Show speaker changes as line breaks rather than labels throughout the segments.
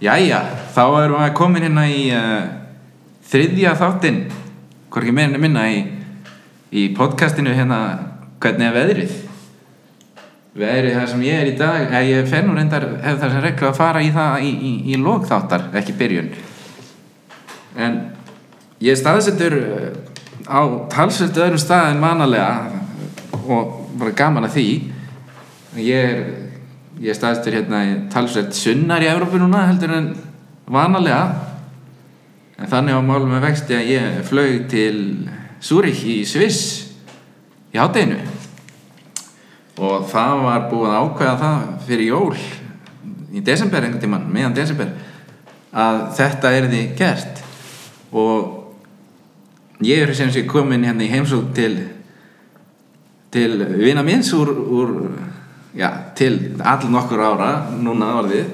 Jæja, þá erum við komin hérna í uh, þriðja þáttinn, hvorki meira en minna í, í podcastinu hérna Hvernig er veðrið? Veðrið það sem ég er í dag, eða ég fer nú reyndar hef það sem reglu að fara í það í, í, í lókþáttar, ekki byrjun. En ég staðsettur uh, á talsvöldu öðrum stað en vanalega og bara gaman að því. Ég er, ég staðsettur hérna í talsvöld sunnar í Európu núna heldur en vanalega. En þannig á málum með vexti að ég flög til Zúrich í Sviss í hátteginu og það var búið að ákveða það fyrir jól í desember einhvern tíman, meðan desember að þetta er því gert og ég er sem sé komin hérna í heimsók til til vina minns úr, úr já, til allir nokkur ára núna orðið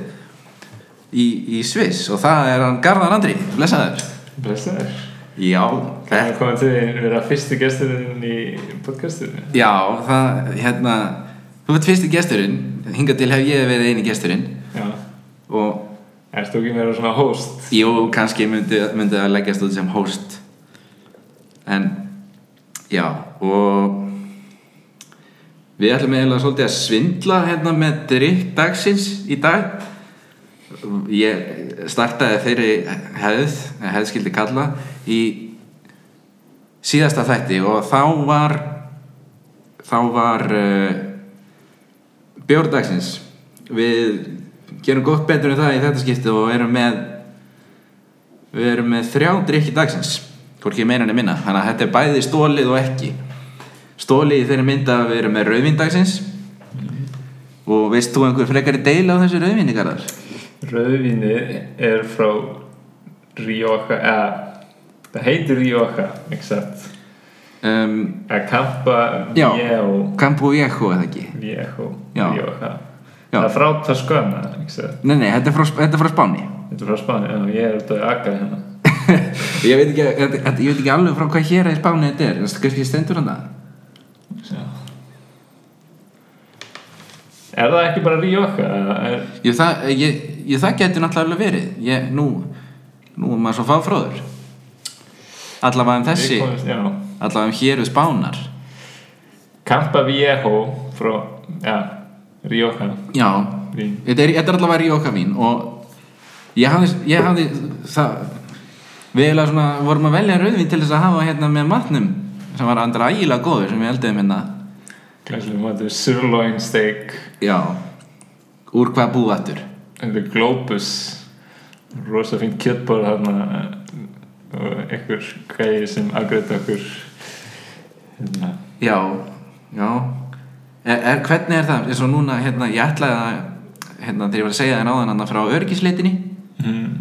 í, í Sviss. Og það er hann Garðar Andri, blessaður.
Blessaður.
Já,
Það er komið til að vera fyrsti gesturinn í podcastinu?
Já, það, hérna Þú ert fyrsti gesturinn. Hingað til hef ég verið eini gesturinn.
Já.
Og,
Erst þú ekki meira svona host?
jú, kannski myndi, myndi að leggjast út sem host. En, já, og Við ætlum eiginlega svolítið að svindla hérna með drikk dagsins í dag. Ég startaði þeirri hefð, hefð skildi kalla í síðasta þætti og þá var þá var uh, bjórdagsins við gerum gott betur en það í þetta skipti og erum með við erum með þrjá drikki dagsins hvorki meira en minna. Þannig að þetta er bæði stólið og ekki stólið í þeirri mynd að við erum með rauðvindagsins og veist þú einhver frekari deila á þessu rauðvinni Garðar?
Rauðvíni er frá Rioja eða það heitir Rioja except
Um,
að Campa. Viejo
Campo Viejo eða ekki?
Viejo. Rioja
Já.
það er frá Toscana except
Nei, nei, þetta er frá, þetta er frá Spáni
þetta er frá Spáni en ég er út að aga hérna
ég veit, ekki, þetta- ég veit ekki alveg frá hvað hér í Spáni þetta er, kannski stendur hann það
er það ekki bara Rioja
ég, það, ég, ég, það getur náttúrulega verið. Ég, nú, nú er maður svo fáfróður. Allavega um þessi
já.
allavega um hér við Spánar.
Campa Viejo frá ja, Rioja.
Já, þetta er, þetta er allavega Ríoka vín og ég hafði, ég hafði það við svona vorum að velja rauðvín til þess að hafa hérna með matnum sem var andra ægilega góður sem við eldiðum hérna
Glæslega maður sirloin steak.
Já, úr hvað búvættur
Þetta er Globus. Rosa fínt kjöttból þarna. Og einhver gæði sem afgreita okkur. Hérna.
Já, já. Er, er, Hvernig er það? eins og núna, hérna, ég ætlaði að hérna, þegar ég var að segja þér áðan hann frá örgisleitinni
mm.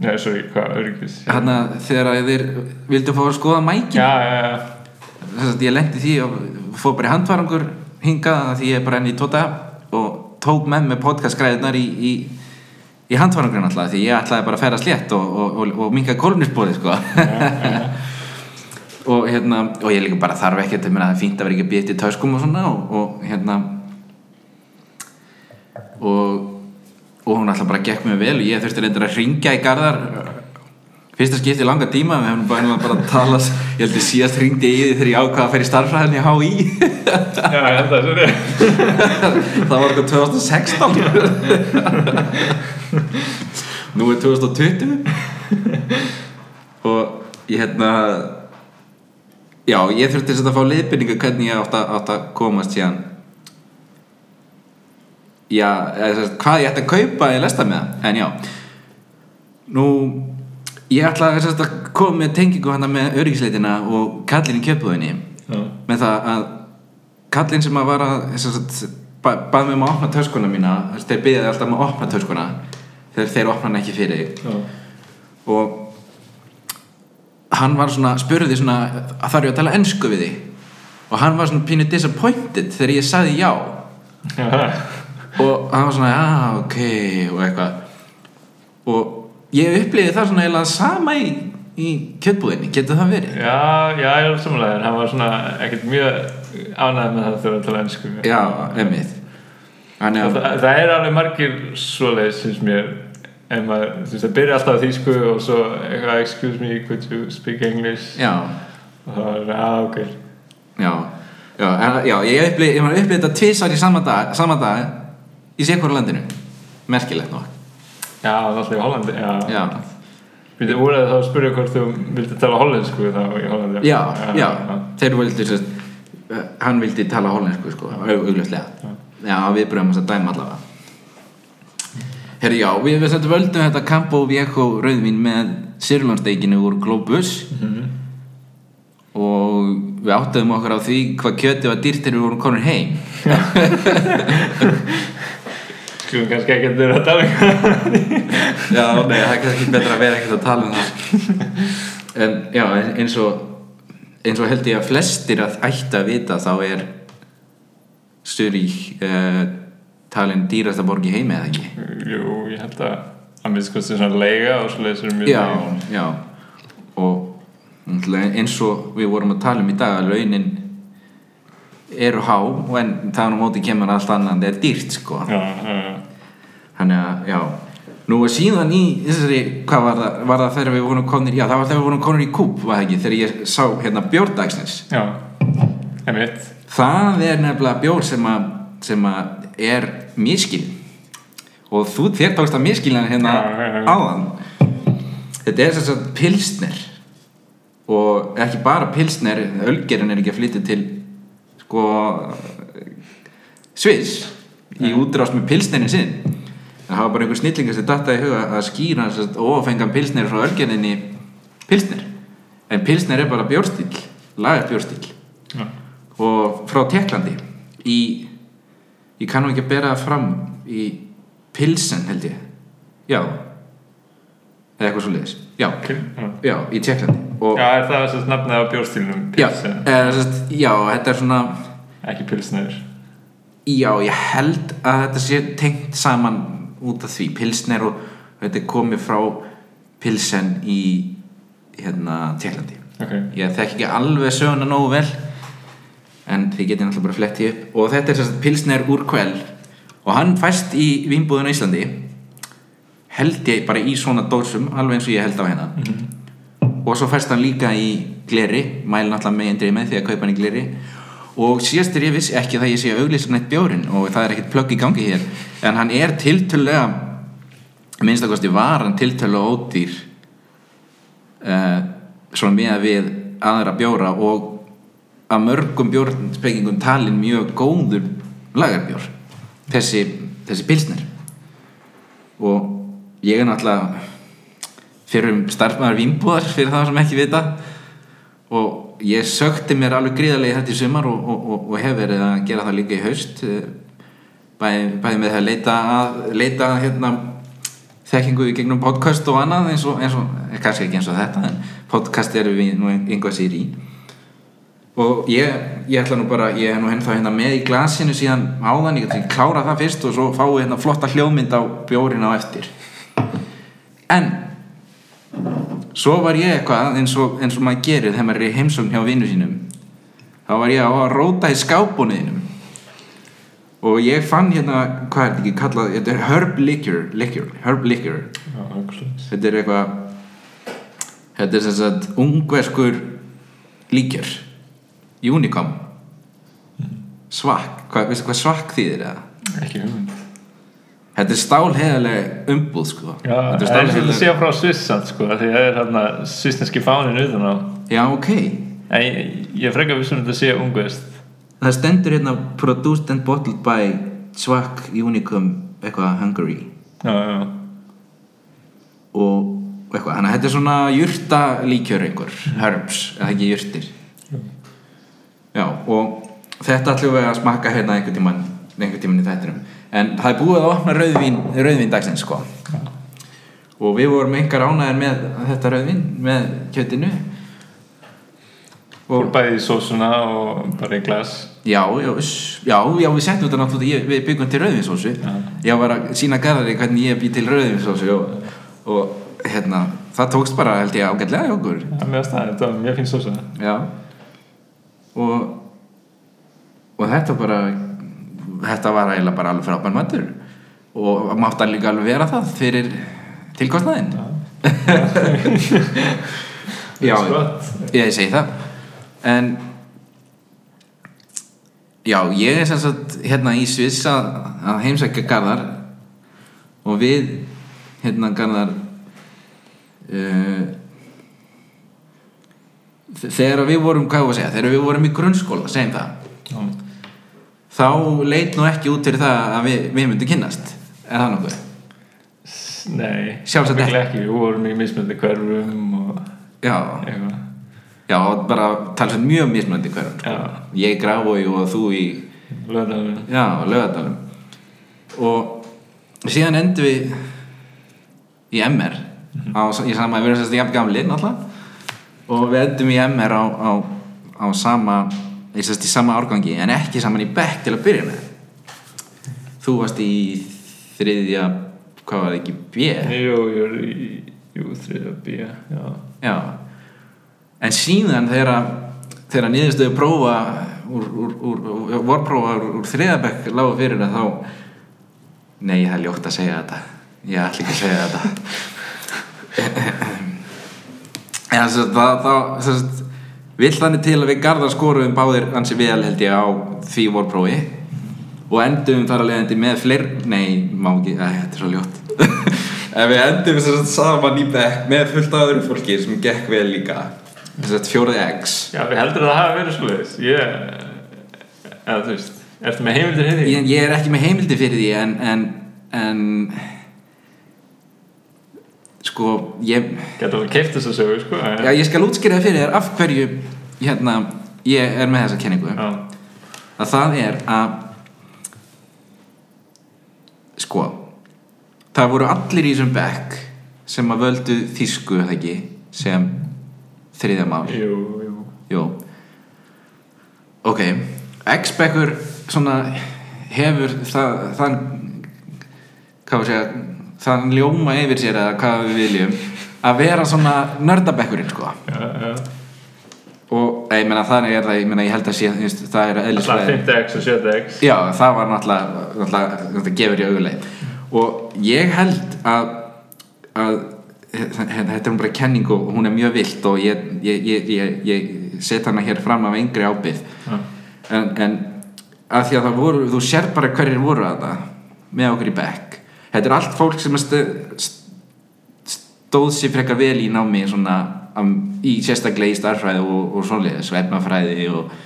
Já, sorry, hvað, örgis
hérna, þegar að þeir vildu fá að skoða mækin.
Já, já, já,
þess að ég lendi því og fór bara í handvarangur hingað að því ég er bara enn í tóta og tók með mig podcastgræðunar í, í, í handvarangur alltaf því ég ætlaði bara að ferða slétt og, og, og, og minga kólnisbóði sko. Og hérna og ég líka bara þarf ekki að það er fínt að vera ekki að býta í töskum og svona og, og hérna og og hún alltaf bara gekk mér vel og ég þurfti reyndar að ringja í garðar fyrsta skipti langa tíma við hefum bara, bara að tala ég held ég síðast ringdi í því þegar ég ákvaða að fer í starfræðin í HÍ
já, ég held að það er
það var eitthvað 2016 nú er 2020 og ég hérna já, ég þurfti að fá leiðbyrningu hvernig ég átt að, átt að komast síðan. Já, eða, hvað ég ætti að kaupa í lesta með það, en já. Nú ég ætla að, að koma með tengingu hana með öryggisleitina og kallin í kjöpbúðinni
Já,
með það að kallinn sem að var að ba bað mig um að opna töskuna mína þeir byggði alltaf um að opna töskuna þegar þeir opna hann ekki fyrir.
Já,
og hann var svona, spurði svona að þarf ég að tala ennsku við þig? Og hann var svona pínu disappointed þegar ég sagði já
já,
og hann var svona, já, ok og eitthvað. Og ég upplýði það svona eiginlega sama í, í kjötbúðinni, getur það verið?
já, já, ég er samanlega en hann var svona ekkert mjög ánægð með það þegar að tala ennsku
Já, emið
það, það er alveg margir svoleiðis finnst mér en maður, þú veist, það byrja alltaf á þýsku og svo eitthvað, excuse me, could you speak English?
Já,
og það var, að, ok.
Já. Já, en, já ég upplýði þetta tvisar í sama dag, sama dag í sér landinu merkilegt nokk
Já, það alltaf í Hollandi Já,
já,
Við voru þá að spyrja hvort þú vildi tala hollensku þá í Hollandi.
Já, já, þeir vildi sérst, hann vildi tala hollensku sko, augljóslega.
Já.
já, við bröðum þess að dæma allavega. Herri, já, við, völdum þetta Campo Viejo rauðvín með sirlónsteikinu úr Globus.
Mhm.
og við áttuðum okkur á því hvað kjötið var dýrt þegar við vorum konur heim
Skulum kannski ekki að vera að tala um
Já, nei, það er kannski betra að vera ekkert að tala um það. En já, eins og eins og held ég að flestir að ætti að vita þá er Zurich uh, talin dýrasta borg í heimi eða ekki?
Jú, ég held að að minnst kosti svona leiga og svo leysir mjög
Já, já. Og eins og við vorum að tala um í dag að launin eru há en það á móti kemur allt annað en það er dýrt sko
Já.
Þannig að, já Nú og síðan í þessari, hvað var það, var það þegar við vorum konir, já það var þegar við vorum konir í kúp, var það ekki, þegar ég sá hérna bjórdagsnes.
Já, einmitt
Það er nefnilega bjór sem að, sem að er miskil. Og þú þér tókst að miskilina hérna áðan. Þetta er þess að pilsner. Og ekki bara pilsner, ölgerinn er ekki að flytja til, sko, Sviss. Í útrást með pilsnerin sinn. Það var bara einhver snillingar sem dattaði í huga að skýra þess að ofengan pilsnir frá örgeninni pilsnir en pilsnir er bara bjórstíl lagar bjórstíl
Já,
og frá Teklandi í ég kannu ekki að bera það fram í pilsen held ég. Já. Eða eitthvað svo leiðis já,
já.
já, í Teklandi og
Já, er það þess að nafnið á bjórstílnum
já,
Pilsen,
eða, sest, já, þetta er svona
ekki pilsnir
Já, ég held að þetta sé tengt saman út af því. Pilsner og þetta er komið frá pilsen í hérna Tjekklandi
Ok,
ég þekki ekki alveg söguna nógu vel en þið getið náttúrulega bara fletti upp. Og þetta er pilsner úr kvel og hann fæst í vínbúðun Íslandi held ég bara í svona dósum alveg eins og ég held á hérna. Og svo fæst hann líka í gleri mæli náttúrulega með eindrið með því að kaupa hann í gleri. Og síðast er ég vissi ekki það ég sé að auglýsa neitt bjórin og það er ekkert plögg í gangi hér. En hann er tiltölulega minnstakosti var hann tiltölulega ódýr uh, svona með við aðra bjóra og að mörgum bjórnspekingum talin mjög góður lagarbjór þessi, þessi pilsnir og ég er náttúrulega fyrir um starfmaður vínbúðar fyrir það sem ekki vita. Og ég sökti mér alveg gríðarlega þetta í sumar og, og, og, og hef verið að gera það líka í haust. Bæði, bæði með það að leita að leita hérna þekkingu í gegnum podcast og annað eins og, eins eh, kannski ekki eins og þetta en podcast eru við nú einhvað sér í. Og ég, ég ætla nú bara ég er nú henni þá hérna með í glasinu síðan áðan, ég klára það fyrst og svo fáið hérna flotta hljóðmynd á bjórin á eftir en svo var ég eitthvað eins og, eins og maður gerir þegar maður er í heimsókn hjá vinnu sínum. Þá var ég að róta í skápunniðinum og ég fann hérna hvað er þetta ekki kallað, þetta er herb liquor, liquor herb liquor.
Já,
þetta er eitthvað þetta er sem sagt ungverskur líkjör. Unicom svakk, hvað, veistu hvað svakk þýðir eða?
Ekki hugmynd
Þetta er stálheðaleg umbúð sko.
Já,
Þetta
það er
stálheðaleg-
svolítið að segja frá Svissand sko, því það er hérna svissneski fánin utan á.
Já, ok.
En ég, ég frekar vissum þetta að segja ungvist
Það stendur hérna Produced and bottled by Svakk Unicum eitthvað Hungary.
Já, já,
og eitthvað, þannig að þetta er svona jurta líkjör einhver, herbs eða ekki jurtir. Já, og þetta ætlum við að smakka hérna einhvern tímann einhvern tímann í þættinum en það er búið að opna rauðvín, rauðvín dagsins sko. Og við vorum engar ánæðir með þetta rauðvín með kjötinu.
Og bæði í sósuna og bara í glas.
Já, já, já, já, við settum þetta náttúrulega, við byggum til rauðvinsósu
Já.
Ég var að sína garðari hvernig ég bý til rauðvinsósu og, og hérna, það tókst bara, held ég, ágætlega hjá okkur.
Mér finnst það, þetta var mjög fín sósa.
Já. Og og þetta bara þetta var eiginlega bara alveg frábær matur. Og mátti hann líka alveg vera það fyrir tilkostnaðinn. Já, ég segi það. En já, ég er sem sagt hérna í Sviss að, að heimsækja Garðar. Og við hérna Garðar uh, þegar við vorum, hvað var að segja þegar við vorum í grunnskóla, segjum það. Þá leit nú ekki út fyrir það að við, við myndum kynnast. Er það nokkuð?
Nei,
Sjálfsagt
ekki. Við vorum í mismöndi hverfum og
Já,
eitthvað.
Já, bara talsveit mjög mismunandi hverjum sko.
Já.
ég í Grafói og þú í
Löðalinn
Já, lögadalum og síðan endum við í MR á, í sama, við erum sérst jafn gamli náttúrulega. Og við endum í MR á, á, á sama í sérst í sama árgangi en ekki saman í bekk til að byrja með. Þú varst í þriðja hvað var það ekki, B?
Jú, ég í Jú, þriða B Já,
já. En síðan þegar þegar niðurstöðu prófa úr, úr, úr, úr vorprófa úr, úr þriðabekk lágu fyrir það þá nei, það er ljótt að segja þetta. Ég ætla ekki að segja þetta. En þess að það, að vill þannig til að við garðar skoruðum báðir ansi vel held ég á því vorprófi og endum þar að leiðandi með fleir nei, má ekki, æ, þetta er svo ljótt. En við endum þess að saman í bekk með fullt af öðru fólki sem gekk vel líka. Þess að fjóraði X.
Já við heldur að það hafi verið svoleiðis. Ég Eða þú veist Ertu með heimildir hér í?
ég, ég er ekki með heimildi fyrir því en, en, en sko ég,
Getur alveg keift þess að sögu, sko
já, ég skal útskýra fyrir þér af hverju hérna, ég er með þessa kenningu.
Já,
að það er að sko það voru allir í þessum bekk sem að völdu þýsku eða ekki sem þriðja mál.
Jú, jú.
Jú. Ok, X-Beckur svona hefur það, þann hvað við segja þann ljóma yfir sér eða hvað við viljum að vera svona nördabekkurinn sko.
Já, já.
Og ég meina þannig er það, ég meina ég held að sé veist, það er
Alltaf
eðlisfræði
5x og 7x
Já, það var náttúrulega, náttúrulega þetta gefur í auguleið og ég held að, að þetta er bara kenning og hún er mjög vilt og ég, ég, ég, ég, ég set hana hér fram af engri ábyrð
Já,
en, en að því að það voru, þú sér bara hverjir voru að það með okkur í bekk þetta er allt fólk sem st stóð sér frekar vel í námi svona um, í sérstaklega í starfræði og, og svoleiðis og efnafræði og,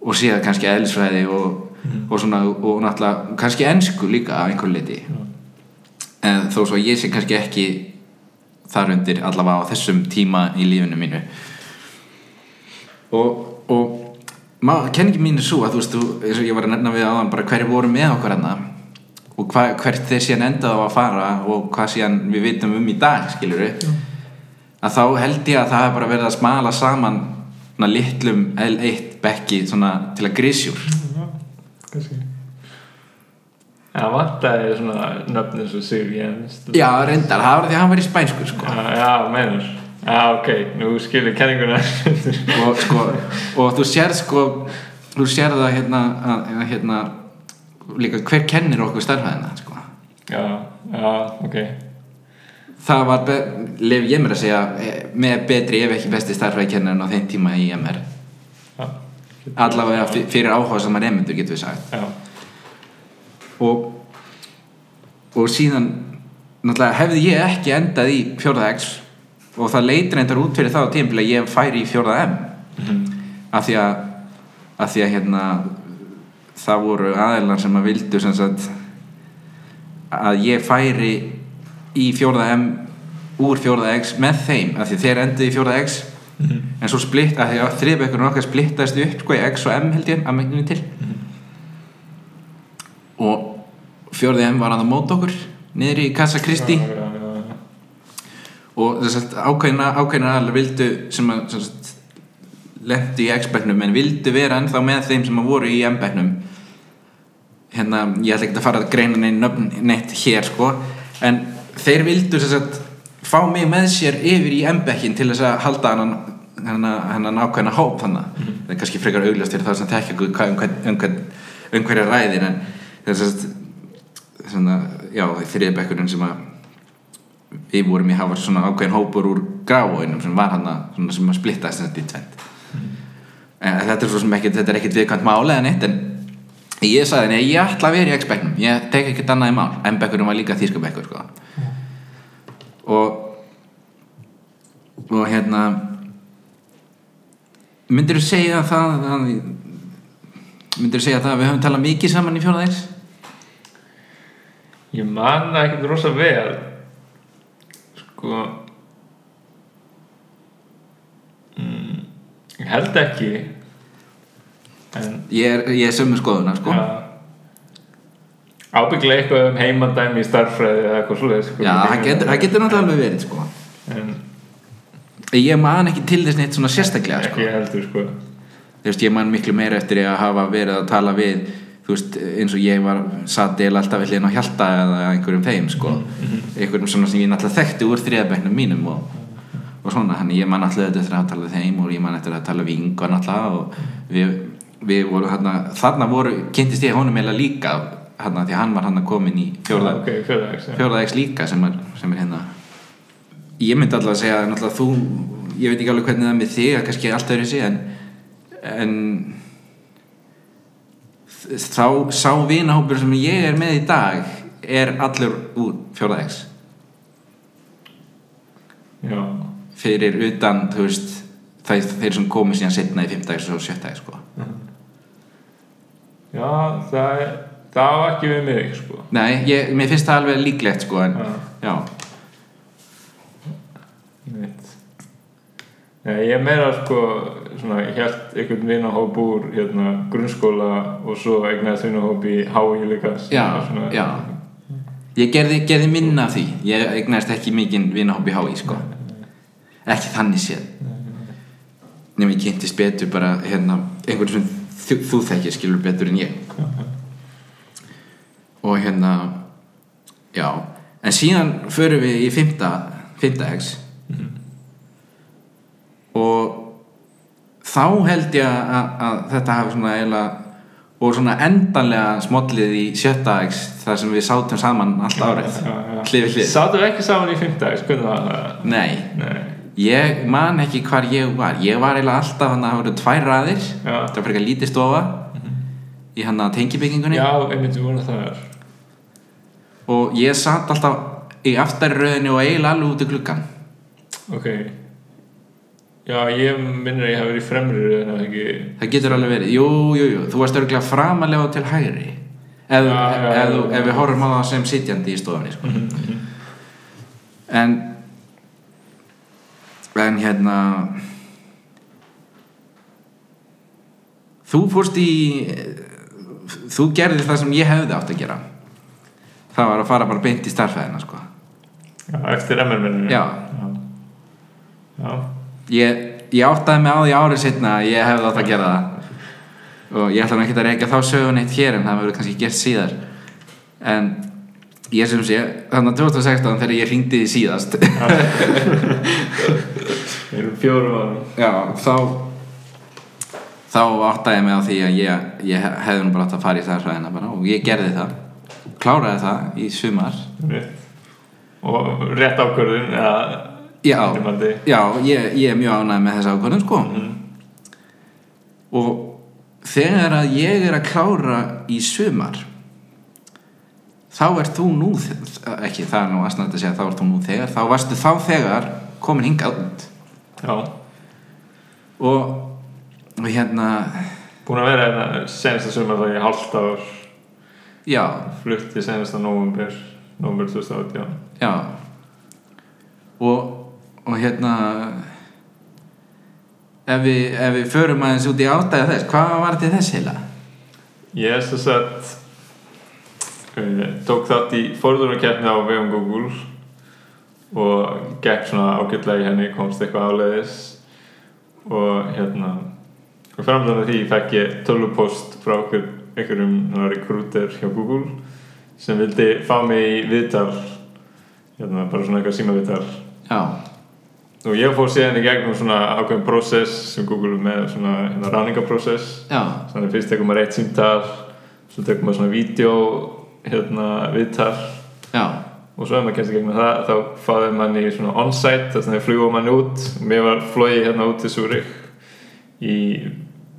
og síðan kannski eðlisfræði og, og svona og náttúrulega kannski ensku líka að einhver leiti en þó svo ég sé kannski ekki þar undir allavega á þessum tíma í lífinu mínu. Og, og má, kenningi mín er svo að þú veist, þú, eins og ég var að nefna við áðan bara hverju voru með okkur hérna og hva, hvert þeir síðan endaði á að fara og hvað síðan við vitum um í dag skilur við að þá held ég að það er bara verið að smala saman svona litlum L1 bekki svona til að grísjúr
kannski. Já, vantaði svona nöfn eins og Sigur Jens.
Já, reyndar, það var því að hann var í spænsku sko.
Já, já, meinar. Já, ok, nú skilur kenninguna.
Og, sko, og þú sér sko þú sér það hérna, hérna líka hver kennir okkur starfæðina sko.
Já, já, ok.
Það var, lef ég mér að segja eh, með betri ef ekki besti starfræðikennarinn á þeim tíma í MR
Já,
allavega fyr- fyrir áhuga saman reyndur getur við sagt.
Já,
og, og síðan náttúrulega hefði ég ekki endað í fjórða X og það leit reyndar út fyrir það á tímpil að ég færi í fjórða M.
Mhm.
af því að af því að hérna það voru aðeinar sem að vildu sem sagt að ég færi í fjórða M úr fjórða X með þeim af því þeir enduðu í fjórða X.
Mhm.
en svo splitt, af því að þriðbekkurinn okkar splittast upp sko í X og M held ég að megnum til. Og fjórði M var að móta okkur niður í Casa Kristi
já, já, já,
og þess að ákveðina ákveðina aðalega vildu sem að lendu í X-bekknum en vildu vera ennþá með þeim sem að voru í M-bekknum hérna, ég ætla ekki að fara að greina neinn nöfn neitt hér sko. En þeir vildu sem sagt fá mig með sér yfir í M-bekkin til þess að halda hann hennan ákveðina hóp þannig það er kannski frekar augljóst fyrir það sem tekja um hvern, um hvern, um hverja ræðir en þess að þriðbekkurinn sem að við vorum í hafa svona ákveðin hópur úr gráinum sem var hann að splitta þess að í tvent en þetta er svo sem ekkert þetta er ekkert viðkvæmt máli eða neitt en ég sagði nei, ég ætla að vera í X-bekknum. Ég tek ekkert annað í mál. M-bekkurinn var líka þýskabekkur sko. og og hérna myndir þú segja það myndir þú segja það að við höfum talað mikið saman í fjóraðeins
Ég man það ekkert rosa vel. Sko mm, ég held ekki en
ég er, er sömu skoðuna sko.
ja, ábygglega eitthvað um heimandæmi í starffræði eða eitthvað svoleiðis sko.
já, það getur, getur náttúrulega alveg verið sko.
en
ég man ekki til þess neitt svona sérstaklega sko.
ekki heldur sko
veist, ég man miklu meira eftir að hafa verið að tala við veist, eins og ég var satt eða alltaf við hlýðin á hjalta eða einhverjum þeim sko, einhverjum svona sem ég náttúrulega þekkti úr þriðabæknum mínum og, og svona, hann ég man alltaf eftir að tala við þeim og ég man eftir að tala við yngvar náttúrulega og við, við voru þarna, þarna voru, kynntist ég honum eða líka þarna því hann var hann komin í fjórða,
ok, fjórða
fjórða X líka sem er, sem er hérna. Ég myndi alltaf að segja náttúrulega þú, ég veit ekki alveg hvernig það er með þig að kannski allt öðru sig en, en þá sá vinahópur sem ég er með í dag er allur úr
já,
fyrir utan, þú veist þeir sem komu síðan setna í X og sjötta X sko.
Já það er það á ekki við mig sko.
Nei, ég, mér finnst það alveg líklegt sko, en,
já,
já,
Já, ég meira sko svona, ég held einhvern vinahóp úr hérna, grunnskóla og svo eignaðist vinahóp í HÍ líka
Já,
svona,
já. ég gerði, gerði minna því. Ég eignast ekki mikinn vinahóp í hái sko. ekki þannig séð. Nema ég kynntist betur bara hérna, einhvern sem þú, þú þekkir skilur betur en ég. Og hérna já, en síðan förum við í fymta, fymta X. Og þá held ég að, að þetta hafi svona eiginlega og svona endanlega smollið í sjötta X þar sem við sátum saman allt árið. við hlið.
Sátum við ekki saman í var það?
nei,
Nei,
ég man ekki hvar ég var. Ég var eiginlega alltaf hann að það voru tvær raðir.
Já,
það var fyrir lítið stofa. Í hann að tengibyggingunni.
Já, einmitt við vorum það
og ég satt alltaf í aftari röðinu og eiginlega alveg út í gluggan
Ok. Já, ég minnir að ég hafi verið í fremri röðin að ekki?
Það getur alveg verið, jú, jú, jú. Þú varst örgulega framalega til hægri. Ef,
já, já,
ef,
já.
ef við horfum á það sem sitjandi í stofunni sko. en en hérna þú fórst í þú gerðir það sem ég hefði átt að gera. Það var að fara bara beint í starfæðina sko.
Já, eftir MR-minninu
já,
Já,
ég, ég áttaði mig á því árið setna að ég hefði átt að gera það. Og ég ætla ekki að reyka þá sögun eitt hér en það verður kannski gert síðar. En ég sem sé þannig að 2016 þegar ég hringdi því síðast
við erum fjórum árum
já, þá þá áttaði ég mig á því að ég, ég hefði nú bara átt að fara í starfræðina bara og ég gerði það. Kláraði það í sumar.
Rétt. Og rétt ákvörðun eða
já, já ég, ég er mjög ánægð með þessa ákvörðun sko.
Mm.
og þegar að ég er að klára í sumar þá ert þú nú ekki það er nú aðsnætt að segja þá ert þú nú þegar þá varstu þá þegar komin hingað út og, og hérna
búin að vera hérna senasta sumar það í hálft ár
já,
flutti senasta nóvumber nóvumber 2018
já. Og, og hérna ef við, ef við förum aðeins út í átæða þess hvað var til þess heila?
Ég er svo sett tók þátt í forðunarkeppni á vegum Google og gekk svona ágætlega í henni komst eitthvað áleiðis. Og hérna og framlega því fekk ég tölupost frá einhverjum rekrúter hjá Google sem vildi fá mig í viðtal hérna bara svona eitthvað símaviðtal.
Já,
og ég fór síðan í gegnum svona ákveðin prósess sem Google er með svona hérna ráningaprocess
já,
þannig fyrst tekum maður eitt símtal svo tekum maður svona vídeo hérna viðtal.
Já
og svo ef maður kemst í gegnum það þá fáði mann í svona on-site þess að það flugum mann út. Mér var flóið hérna út til Súrik í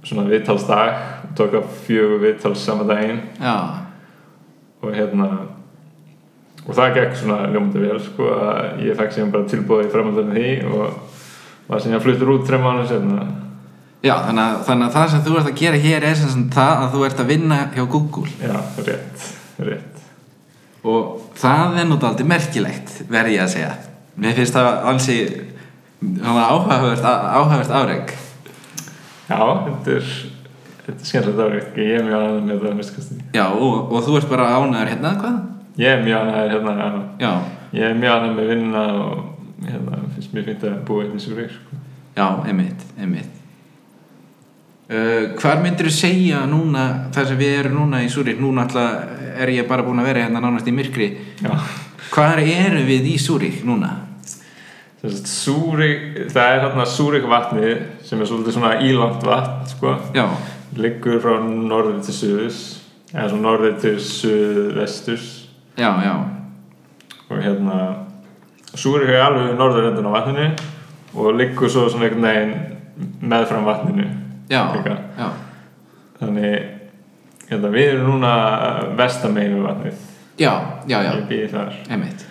svona viðtalsdag og tók að fjögur viðtals sama daginn.
Já,
og hérna og það gekk svona ljómandi vel sko að ég fekk síðan bara tilbúið í framhaldinu því og var síðan fluttur út þreim mánu senna
já þannig, að, þannig að það sem þú ert að gera hér er sem það að þú ert að vinna hjá Google.
Já, rétt, rétt
og það er náttúrulega merkilegt verði ég að segja mér finnst það ansi áhugavert, áhugavert áreg
já, þetta er þetta er skemmtilegt árið, ég er mjög ánægð með það mistkasti.
já og, og þú ert bara ánæður hérna hvað?
ég er mjög ánægð hérna já. ég er mjög ánægð með vinnuna og hérna, finnst mér fint að búa í Súrik sko.
já, einmitt, einmitt uh, hvar myndir þú segja núna þar sem við erum núna í Súrik núna alltaf er ég bara búin að vera hérna nánast í myrkri.
Já.
Hvar erum við í Súrik núna?
Súrik, það er hérna Súrik vatni sem er svolítið svona ílangt vatn sko. liggur frá norður til suðus eða svona norður til suðvesturs.
Já, já.
Og hérna Súrik er alveg norður endun á vatninu og liggur svo svona einhvern veginn meðfram vatninu.
Já, já,
þannig hérna, við erum núna vestamegin við vatnið
já, já, já,
ég býði þar.
Einmitt.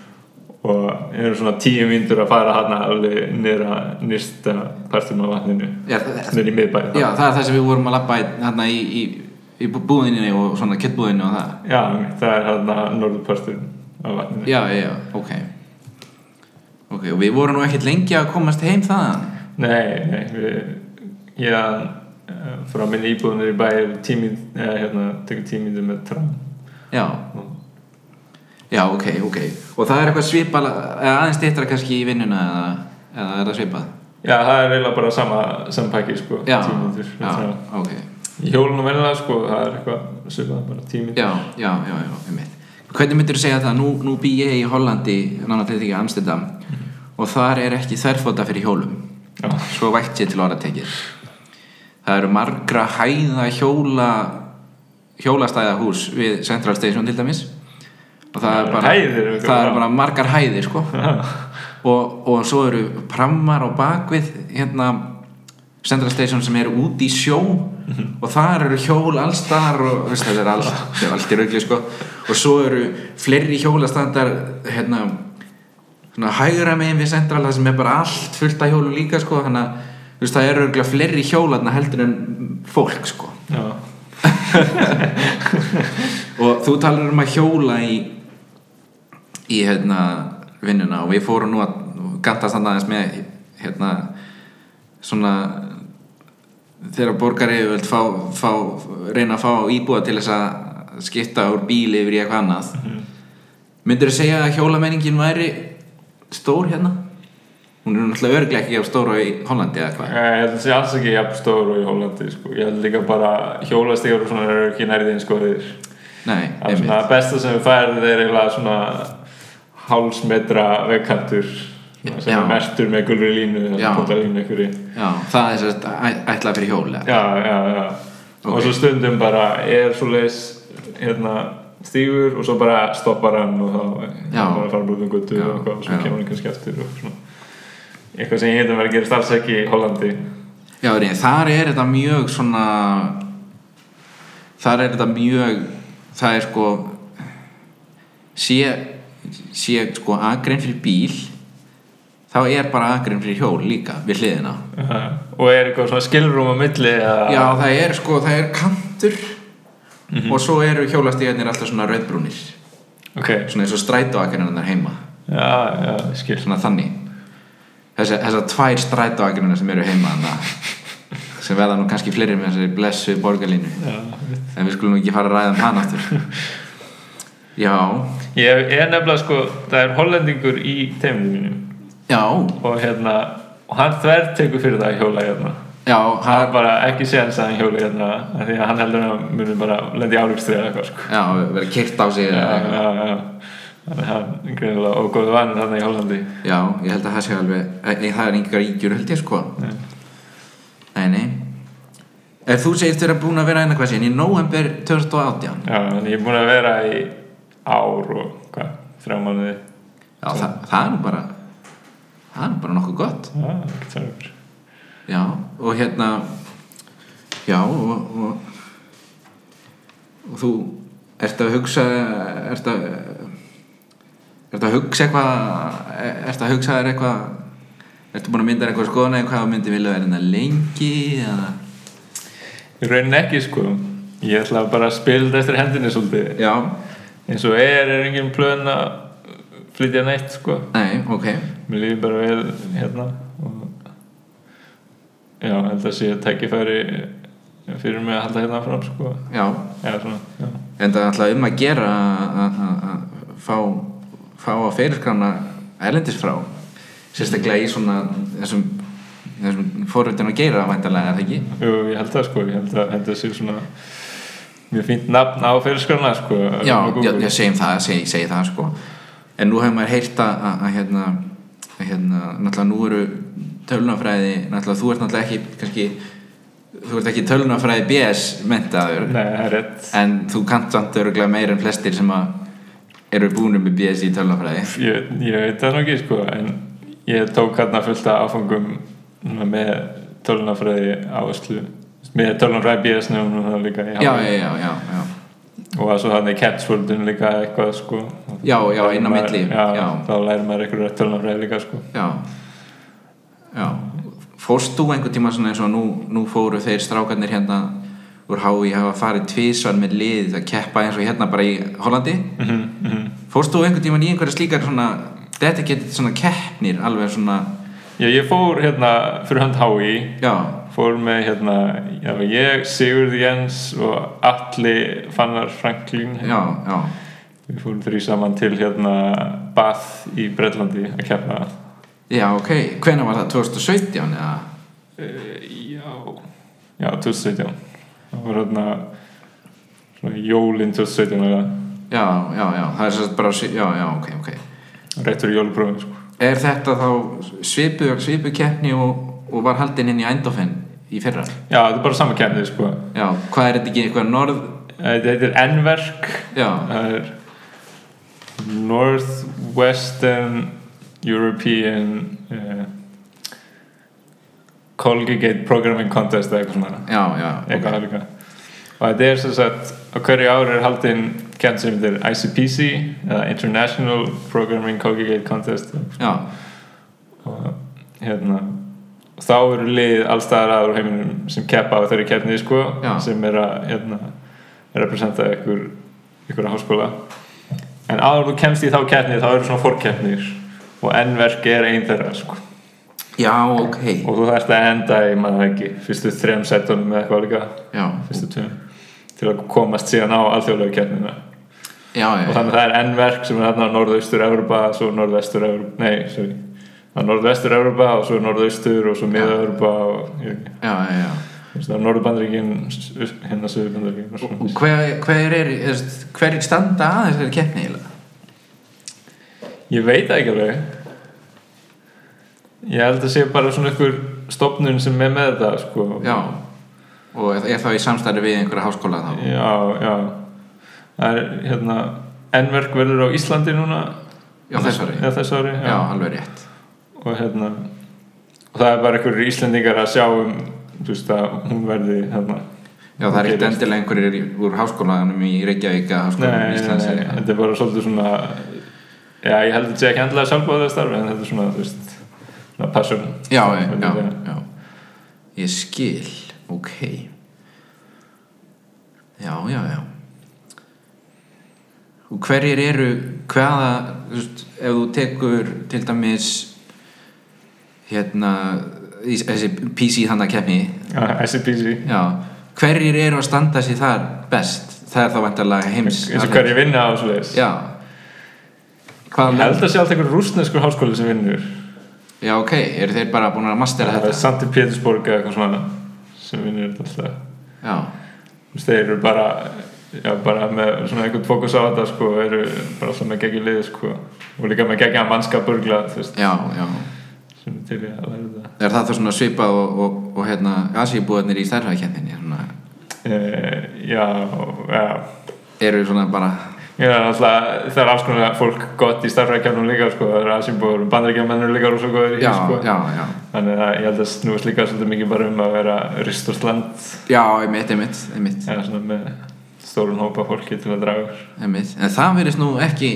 Og erum svona tíu myndur að fara hérna alveg nýra nýrsta partum af vatninu.
Já, það,
nýr í miðbæði
já, það er það sem við vorum að labba í, hérna í, í, í búðinni og svona kettbúðinni og það.
Já, það er hérna norðurpartur af vatninu.
já, já, ok. Ok, og við vorum nú ekkert lengi að komast heim þaðan?
Nei, nei, við, ég uh, frá minn íbúðunir í bæir tímið, eða hérna, tekur tímið með tram.
já já, ok, ok og það er eitthvað svipað eða aðeins dittra kannski í vinnuna eða, eða er það svipað?
Já, það er eiginlega bara sama, pakki, sko,
já,
tímið með
já, ok.
Í hjólunum vennilega, sko, það er eitthvað svipað, bara tímið.
já, já, já, já, einmitt. Hvernig myndir þú segja það, nú, nú bý ég í Hollandi nána til því Amsterdam og þar er ekki þverfóta fyrir hjólum.
Já,
svo vægt sér til orðatekir það eru margra hæða hjóla hjólastæðahús við Central Station til dæmis og það er
Það eru
bara,
hæðir,
það
gömum
bara margar hæðir sko. og, og svo eru prammar á bakvið hérna Central Station sem eru út í sjó og þar eru hjól allstar og veist, þetta er allt, er allt í raugli sko. og svo eru fleiri hjólastandar hérna hægra megin við Central það sem er bara allt fullt af hjólum líka sko. þannig að veist, það eru örgulega fleiri hjólarna heldur en fólk sko. og þú talar um að hjóla í í hérna vinnuna og við fórum nú að gantast hann aðeins með hérna svona þegar borgari vilt fá, fá, reyna að fá íbúa til þess að skipta úr bíli yfir í eitthvað annað myndur þú segja að hjólamenningin væri stór hérna? Hún er náttúrulega örglega ekki á stóru í Hollandi eða hvað?
Ég held að það sé alls ekki jafn stór og í Hollandi, sko. Ég held líka bara hjólastíður og svona eru ekki nærið eins góðir.
nei,
Það svona besta sem við færið er eiginlega svona hálsmetra vegkantur svona sem er mertur með gulri línu línu
já, það er sérst ætlað fyrir hjóla
já, já, já.
Ok.
og svo stundum bara er svo leis hérna stígur og svo bara stoppar hann og þá er bara að fara út um guttu og eitthvað og svo
já.
kemur hann kannski aftur og svona eitthvað sem ég heitum að vera að gera ekki í Hollandi.
Já, reynd, þar er þetta mjög svona þar er þetta mjög það er sko sé, sé sko agrein fyrir bíl þá er bara agrein fyrir hjól líka við hliðina.
Uh, og er eitthvað svona skilrúm á milli að,
Já, það er sko, það er kantur og svo eru hjólastíðarnir alltaf svona rauðbrúnir.
Ok,
svona eins og strætóakrinnar heima.
Já, já, skil.
Svona þannig Þessar tvær strætóakrinnar sem eru heima sem verða nú kannski fleiri með þessari blessu borgarlínu.
Já,
en við skulum ekki fara að ræða um hann aftur. Já,
Ég er nefnilega sko, það er hollendingur í teiminu mínum.
Já.
Og hérna, og hann þvert tekur fyrir það að hjóla hérna.
já,
Hann
hann,
bara ekki séðan að hann hjóla hérna, því að hann heldur að muni bara lendi álugstrið eða eitthvað sko.
já, verið kyrt á sig
Já, já, já. Þannig að hann er greinilega ógóðu vann þarna í Hollandi.
já, ég held að það sé alveg nei, það er yngar ígjur held ég sko
Nei.
nei, ef þú segist þér að búin að vera einna hvað síðan í november 2018
Já, en ég er búin að vera í ár og hvað, þrjá mánuði.
já það, það er nú bara það er nú bara nokkuð gott
Já, ekkert sérfur
já, og hérna já, og, og og þú ert að hugsa ert að ert að hugsa eitthvað ert að hugsa þér eitthvað ertu búin að mynda þér eitthvað skoðan eitthvað að myndi vilja vera hérna lengi eða?
Í rauninni ekki sko. Ég ætla bara að spila þetta eftir hendinni svolítið.
Já,
eins og er er engin plön að flytja neitt sko.
Nei, ok.
Mér líður bara vel hérna og já, held að sé tækifæri fyrir mig að halda hérna fram sko.
Já,
Já, svona, já.
En það er alltaf um að gera að- að að fá fá að fyrirskrána erlendis frá sérstaklega í svona þessum, þessum fórhundin að gera væntalega, er það ekki?
Jú, ég held það sko, ég held að þetta sé svona mjög fínt nafn á fyrirskrana sko
Já, ég segjum það, segi, segi það sko. En nú hefur maður heyrt að, að, að hérna, hérna, náttúrulega nú eru tölunafræði, náttúrulega þú ert náttúrulega ekki kannski, þú ert ekki tölunafræði BS mentaður en þú kannt samt öruglega meira en flestir sem að eru búinum með BS í tölunafræði
ég, ég veit það nú ekki sko en ég tók hérna fullt af áfangum með tölunafræði áherslu með tölunafræði BS-nefnum og það líka
Já, já, já, já,
og það svo þannig Capsworldun líka eitthvað sko.
Já, já, inn á milli,
þá lærir maður eitthvað tölunafræði líka sko.
Já, já. Fórst þú einhvern tíma svona eins og nú, nú fóru þeir strákarnir hérna úr hái hafa farið tvísvar með liðið að keppa eins og hérna bara í Hollandi.
Mm -hmm.
Fórst þú einhvern tíma í einhverja slíkar svona dedicated svona keppnir alveg svona,
Já, ég fór hérna fyrir hönd HÍ
já,
fór með hérna ég, Sigurð Jens og Atli Fannar Franklín
já, já.
Við fórum þrý saman til hérna Bath í Breitlandi að keppa.
Já, ok, hvenær var það? 2017 eða?
uh, já. Já, 2017 það var hérna svona jólin 2017 eða
Já, já, já, það er svo bara, já, já, ok, ok
rétt fyrir jóluprófum sko.
Er þetta þá svipu, svipu keppni og, og var haldin inn í Eindhoven í fyrra?
já, þetta er bara sama kemnið sko.
Já, hvað er þetta ekki eitthvað norð?
þetta heitir N-verk
Já,
það er Northwestern European uh, Colgate Programming Contest eða eitthvað svona.
Já, já,
eitthvað okay. líka. Og þetta er sem sagt á hverju ári er haldinn kent sem þetta er ICPC eða International Programming Colgate Contest.
Já,
og hérna og þá eru lið allstaðar aður heiminum sem keppa á þeirri keppni sko
Já.
sem er að hérna, representa ykkur ykkur háskóla. En áður þú kemst í þá keppni þá eru svona fórkeppnir og N-verk er einn þeirra sko
já, ok.
Og þú þarfst að enda í maður ekki fyrstu þrem setunum með eitthvað líka.
Já,
fyrstu tveim. Til að komast síðan á alþjóðlega keppnina.
Já, já,
og þannig að það er N-verk sem er hérna norðaustur Európa svo norðvestur Európa nei, sorry. Það er norðvestur Európa og svo norðaustur og svo miða Európa og ég veit ekki.
Já, já, já.
Norðurbandaríkin hérna söðurbandaríkin og
hver, hver er, hver er standa að þessari keppni
ég veit ekki alveg ég held að sé bara svona ykkur stopnun sem er með þetta sko.
Já, og er, er það í samstarfi við einhverja háskóla þá?
já, já. Það er hérna N-verk verður á Íslandi núna.
Já, þess ári.
já, þess ári
Já, alveg rétt.
Og hérna og það er bara einhverjir íslendingar að sjá um þú veist að hún verði hérna
Já, það er ekkert endilega einhverjir úr háskólanum í Reykjavík
nei,
háskólanum í
nei,
Íslands
nei,
eða-
þetta er bara svolítið svona já, ég held að þetta sé ekki endilega sjálfbáðið starfi en þetta er svona, þú veist passion
Já,
Hvernig
já, já. Ég skil, ok. Já, já, já. Og hverjir eru hvaða, þú veist, ef þú tekur til dæmis hérna þessi PC þannig að kefni
já,
hverjir eru að standa sér þar best? Það er þá vantarlega heims
eins og hver ég vinna á svo leiðis
Já. Hvaða
ég held að sé alltaf einhver rúsneskur háskóli sem vinnur
Já, ok, eru þeir bara búin að mastera
það er
þetta?
Santi Pétursborg eða eitthvað svona sem vinnur þetta alltaf.
Já,
Þú veist, þeir eru bara já, bara með svona einhvern fókus á þetta sko, eru bara alltaf með geggjum liði sko, og líka með geggja mannskap burgla þú veist,
já, já.
Sem er til í að læra þetta.
Er það þá svona svipað og, og, og hérna asíbúðarnir í stærðfæðkenninni svona,
e, já, já.
Eru svona bara
Já, alltaf, það er alls konar fólk gott í starfrækjafnum líka, sko, það er aðsýmbúður, bandaríkjafnir líka rosa góður í,
já,
sko.
já, já
Þannig að ég held að snúast líka svolítið mikið bara um að vera ristust land,
já, einmitt, einmitt, einmitt,
eða svona með stórun hópa fólki til að draga
einmitt. en það verðist nú ekki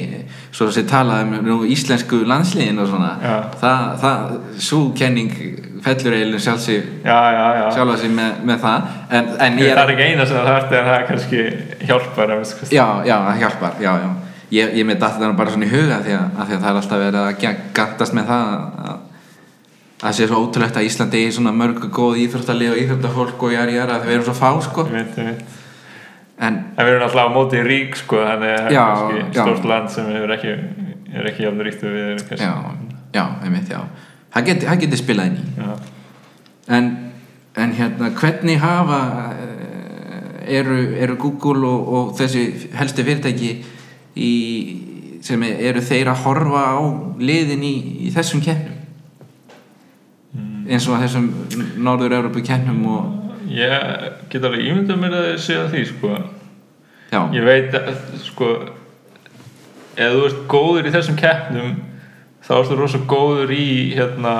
svo að sé talað um nú íslensku landsliðin og svona
Já.
það, það, svo kenning fellur eiginlega sjálf
já.
sjálfa sig með, með það en, en ég
Það
er
er ekki eina sem það þarf en það kannski hjálpar
já, já, það hjálpar já, já. ég, ég með datt það bara svona í huga því að, að, því að það er alltaf verið að gantast með það að það sé svo ótrúlegt að Íslandi eigi svona mörg góð íþróttalið og íþróttafólk og jæri jæri að við erum svo fá sko
Ég veit, ég veit.
en
En við erum alltaf á móti rík, sko, þannig að það er stórt land sem er ekki, er ekki jafn ríkt og við
já, já, einmitt, já það geti, það geti spilað inn í
Já.
en, en hérna hvernig hafa eh, eru, eru Google og, og þessi helstu fyrirtæki í, sem eru þeir að horfa á liðin í, í þessum kennum eins og þessum Norður-Európu kennum og
Ég get alveg ímyndað mér að séu því, sko.
já,
Ég veit að, sko, ef þú ert góður í þessum keppnum, þá ertu rosa góður í, hérna,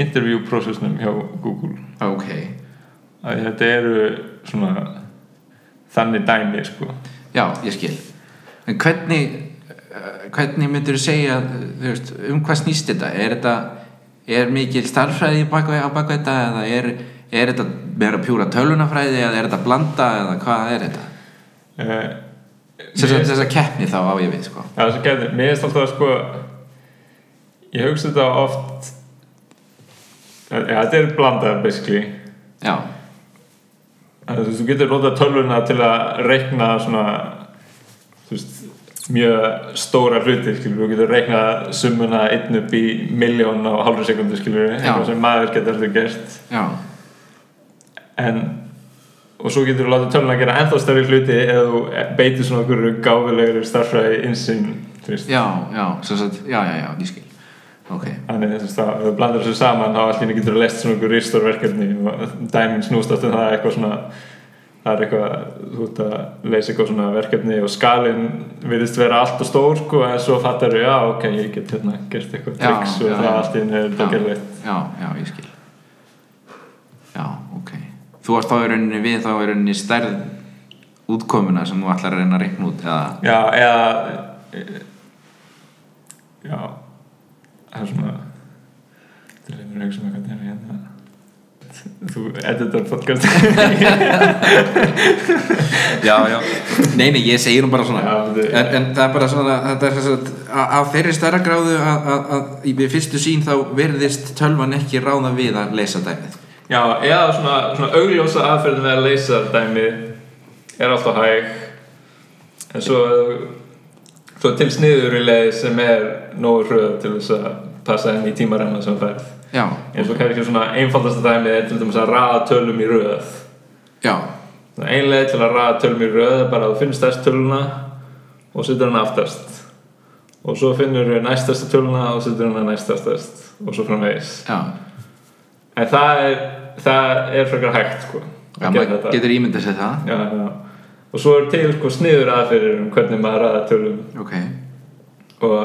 interview processnum hjá Google.
ok.
Að þetta eru svona þannig dæmi, sko.
já, ég skil. En hvernig eh, hvernig myndur þú segja veist, um hvað snýst þetta? Er þetta er mikil starffræði bak við- á bak við þetta eða er, er þetta meira pjúra tölvunafræði eða er þetta blanda eða hvað er þetta?
Uh,
þess að þess að keppni þá á ég við sko.
Já, það sem getur, mér finnst alltaf að sko ég hugsa þetta oft. Ja, þetta er blandað basically.
Já,
þú, þú getur notað tölvuna til að reikna svona veist, mjög stóra hluti skilur, þú getur reiknað summuna einn upp í miljón á hálfur sekundu eitthvað sem maður getur alltaf gert.
Já,
en og svo getur þú látið tölvuna að gera ennþá stærri hluti eða þú beitir svona okkur gáfilegri starfræði insinn
já, já, já, já, já, ég skil ok,
Þannig að þú blandar þessu saman þá allir getur þú lest svona einhver ristur verkefni og dæminn snúst aftur það er eitthvað svona það er eitthvað, þú ert að leysa eitthvað svona verkefni og skalinn virðist vera allt og stór sko en svo fattar þú, já ok, ég get hérna gert eitthvað triks og
já,
það henni er
Já.
gerðið
já, já, ég skil. Já, ok. Þú varst í rauninni við þá rauninni stærð útkomuna sem þú ætlar að reyna að reikna út eða,
Já, eða já það er svona þetta er einhver hugsa með hvað það er hérna. Þú editar podcast.
Já, já, nei, nei, ég segir nú bara svona.
Já, þetta-
en, en það er bara svona er að þeirri stærra gráðu að, að, að í við fyrstu sín þá verðist tölvan ekki ráða við að leysa dæmið.
Já, eða svona, svona augljósa aðferðin við að leysa dæmi er alltaf hæg. En svo svo til sniður í leið sem er nógu hröð til þess að passa inn í tímarenna sem færð
já,
eins og kannski svona einfaldasta dæmi er til dæmis að raða tölum í röð.
Já,
ein leið til að raða tölum í röð er bara að þú finnur stærst töluna og setur hana aftast. Og svo finnur þú næstasta töluna og setur hana næstastast og svo framvegis.
Já.
En það er það er frekar hægt sko
Já, maður getur ímyndið sér það.
Já, já. Og svo er til sko sniður aðferðir um hvernig maður ræða tölum.
Ok,
og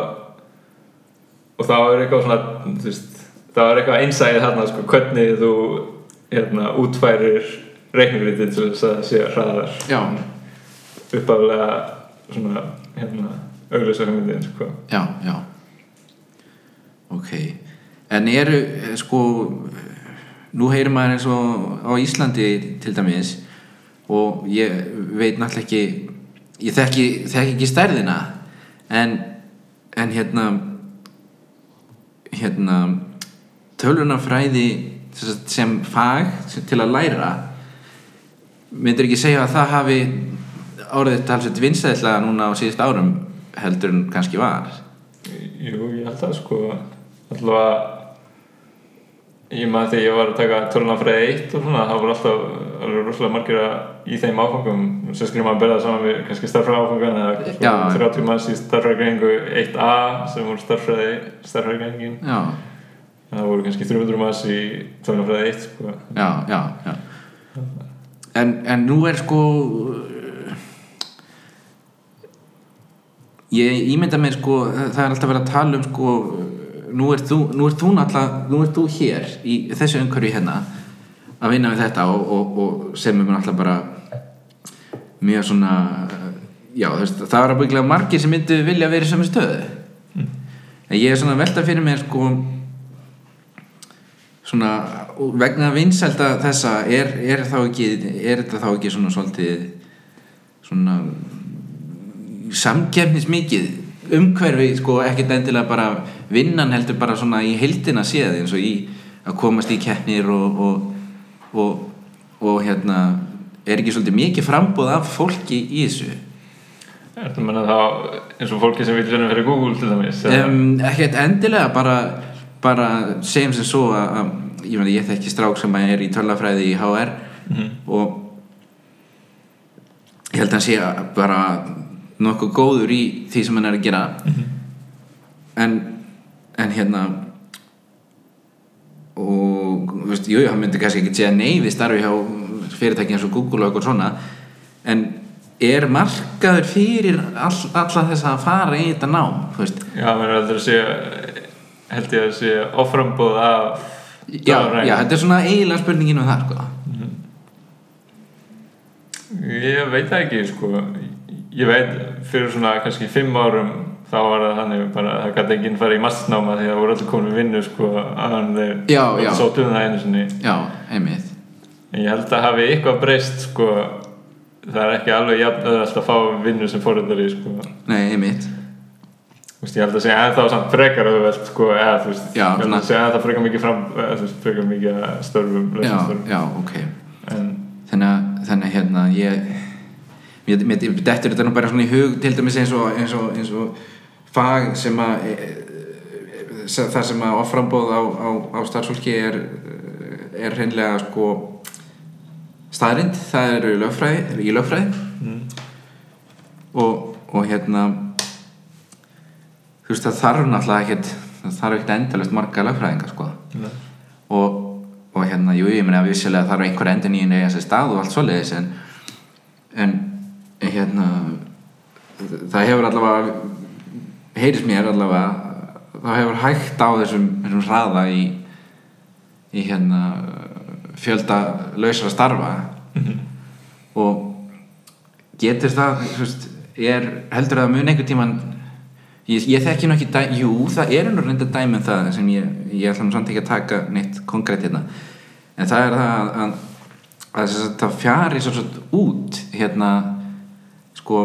og þá er eitthvað svona veist, þá er eitthvað einsæðið þarna sko, hvernig þú hérna, útfærir reikningrítið til þess að sé hraðar.
Já,
uppaflega svona hérna auglösa hugmyndin sko.
já, já. Ok. En eru eh, sko nú heyrir maður eins og á Íslandi til dæmis og ég veit náttúrulega ekki ég þekki, þekki ekki stærðina. En en hérna hérna tölvunarfræði sem fag sem, til að læra myndir ekki segja að það hafi orðið talsveit vinsæðislega núna á síðust árum heldur en kannski var.
Jú, ég held að sko. Allavega ég maður þegar ég var að taka tölunafræði 1 og svona, það voru alltaf alveg rosalega margir að í þeim áfangum sem skrifum að berða saman við kannski starffræði áfangan eða sko, 30 manns í starffræðigreiningu 1A sem voru starffræði starffræðigreiningin
já,
en það voru kannski 300 manns í tölunafræði 1 sko.
já, já, já. En, en nú er sko ég ímynda mér sko það er alltaf verið að tala um sko nú ert þú, nú ert þú náttúrulega nú ert þú hér í þessu umhverju hérna að vinna við þetta og, og, og sem er mér náttúrulega bara mjög svona já veist það var að byggja margir sem myndu vilja vera í sömu stöðu. En ég er svona að velta fyrir mér sko svona vegna vinsælda þessa er, er þá ekki er þetta þá ekki svona svolítið svona samkefnis mikið umhverfi sko ekkert endilega bara vinnan heldur bara svona í heildina séð eins og í að komast í keppnir og og, og, og hérna er ekki svolítið mikið frambóð af fólki í þessu
að menna þá eins og fólki sem vil vinna fyrir Google til dæmis?
um, ekkert endilega bara, bara segjum sem svo að, að ég, ég þekki strák sem er í tölafræði í HR
Mhm.
og ég held að hann sé að bara nokkuð góður í því sem hann er að gera en, en hérna og þú veist, jú, hann myndi kannski ekki segja nei við starfi hjá fyrirtæki eins og Google og eitthvað svona. En er markaður fyrir all, alla þess að fara í þetta nám þú veist,
Já, menn heldur að sé held ég að sé offrambóð af
já, já, þetta er svona eiginlega spurningin um það sko.
Ég veit það ekki, sko. Ég veit fyrir svona kannski fimm árum þá var það þannig bara að það gæti enginn fara í massnáma því að það voru allir komin við vinnu sko að þeir sótum það einu sinni.
Já, einmitt.
En ég held að hafi eitthvað breyst sko það er ekki alveg jafn öðvöld að fá vinnu sem fóröldari sko.
Nei, einmitt.
Þú veist, ég held að segja ennþá samt frekar auðvelt sko, eða þú veist,
Já,
ég held að segja ennþá frekar mikið fram, eða veist, frekar mikið að störfum,
já, já, ok.
En,
þannig að, að hérna ég mér dettur þetta nú bara svona í hug til dæmis eins og, eins og, eins og fag sem að e, e, se- það sem að offrambóð á, á, á starfsfólki er er hreinlega sko staðrind, það eru lögfræði í lögfræði.
Mm,
og, og hérna þú veist það þarf náttúrulega ekkert það þarf ekkert endalist marga lögfræðinga sko.
Ne,
og, og hérna, jú, ég meina vissilega þarf einhver endur nýjum eiga sér stað og allt svoleiðis en, en hérna það hefur allavega heyrist mér allavega það hefur hægt á þessum, þessum hraða í, í hérna fjölda lausra starfa.
Mhm,
og getur það veist, er, heldur það mun einhvern tíman ég, ég þekki nú ekki dæ, jú, það er nú reynda dæmi um það sem ég, ég ætla nú samt ekki að taka neitt konkrétt hérna. En það er það að það fjari svo svo út hérna sko,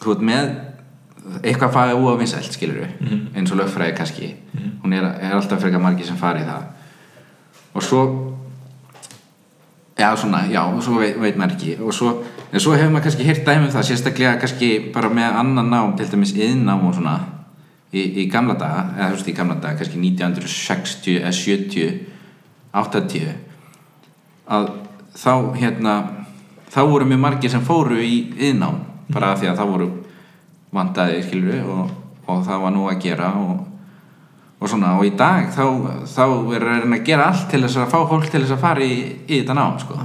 þú veit með eitthvað fæði úavinsælt skilur við
Mhm.
eins og lögfræði kannski. Hún er, er alltaf frekar margir sem fari í það. Og svo já svona, já, og svo veit, veit maður ekki. Og svo, en svo hefur maður kannski heyrt dæmi um það sérstaklega kannski bara með annan nám til dæmis yðnám og svona í, í gamla daga, eða þú veist í gamla daga kannski 1960 eða 70 80 að þá hérna þá voru mjög margir sem fóru í yðnám bara af því að það voru vandaði skilur og, og það var nú að gera og, og svona og í dag þá, þá er að gera allt til þess að fá fólk til þess að fara í, í þetta nám sko.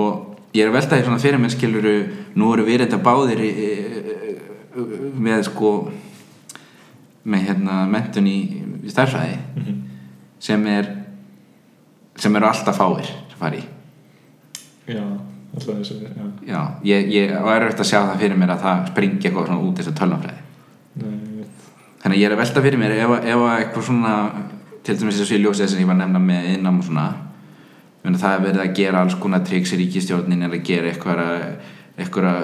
Og ég er að velta því svona fyrir mér skiluru nú eru við þetta báðir í, með sko með hérna mentun í, í starfræði
mhm.
sem er sem eru alltaf fáir sem fari
já, þessu já,
já, ég, ég er eftir að sjá það fyrir mér að það springi eitthvað svona út þessu
veit.
Þannig að ég er að velta fyrir mér ef, ef að eitthvað svona til dæmis þessu í ljósið sem ég var að nefna með innám og svona það er verið að gera alls konar triks í ríkistjórnin er að gera eitthvað eitthvað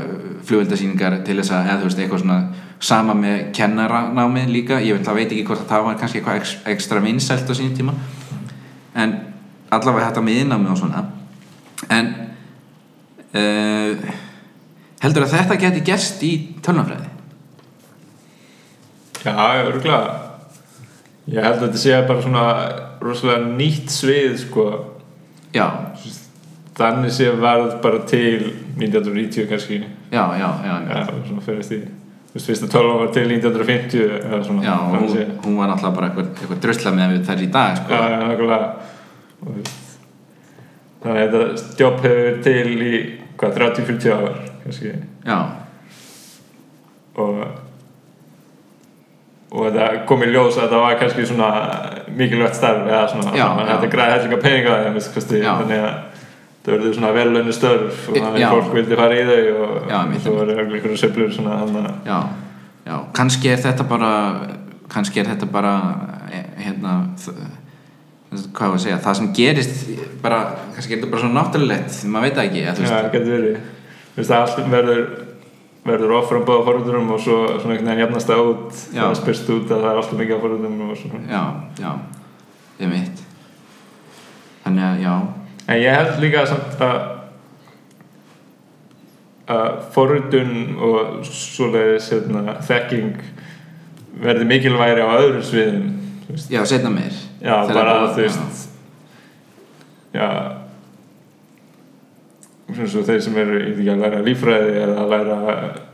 flugveldasýningar til þess að eða þú veist eitthvað svona sama með kennaranámi líka. Ég veit, veit ekki hvort að það var kannski eitthvað ekstra vinsælt á sínum tíma. En allavega þetta með innnámi og svona. En uh, heldur að þetta geti gerst í tölnafræði
já, örgulega ég held að þetta sé bara svona rosalega nýtt svið sko.
Já,
þannig sé varð bara til 1990 kannski.
Já, já, já, já.
Svona fyrir því Þú veist, fyrsta tölvan var til 1950 eða svona
Já, hún, hún var náttúrulega bara eitthvað, eitthvað drusla með við þær í dag sko.
Já, já, nákvæmlega. Þannig að þetta jobb hefur til í hvað, 30-40 ár kannski.
Já,
og og þetta kom í ljós að það var kannski svona mikilvægt starf eða svona,
Já,
svona þetta græði hellinga peninga þannig að það verður svona velunni störf og þannig að fólk vildi fara í þau og, svo var einhverju söflur svona
já, já, kannski er þetta bara kannski er þetta bara eh, hérna hvað var að segja, það sem gerist bara, kannski er þetta bara svo náttúrulegt maður veit ekki, að veist.
Það verið. Þú veist, allt verður verður ofram báða foröldurum og svo svona einhvern veginn jafnast það út
Já.
það spyrst út að það er alltaf mikið af foröldurum og svona.
Já, já, ég veit þannig að, já.
En ég held líka samt að að foröldun og svoleiðis hérna, þekking verði mikilværi á öðrum sviðum
já, setna meir
Já, bara
bara-
þú veist Já. Svona svo þeir sem eru veit ekki að læra líffræði eða að læra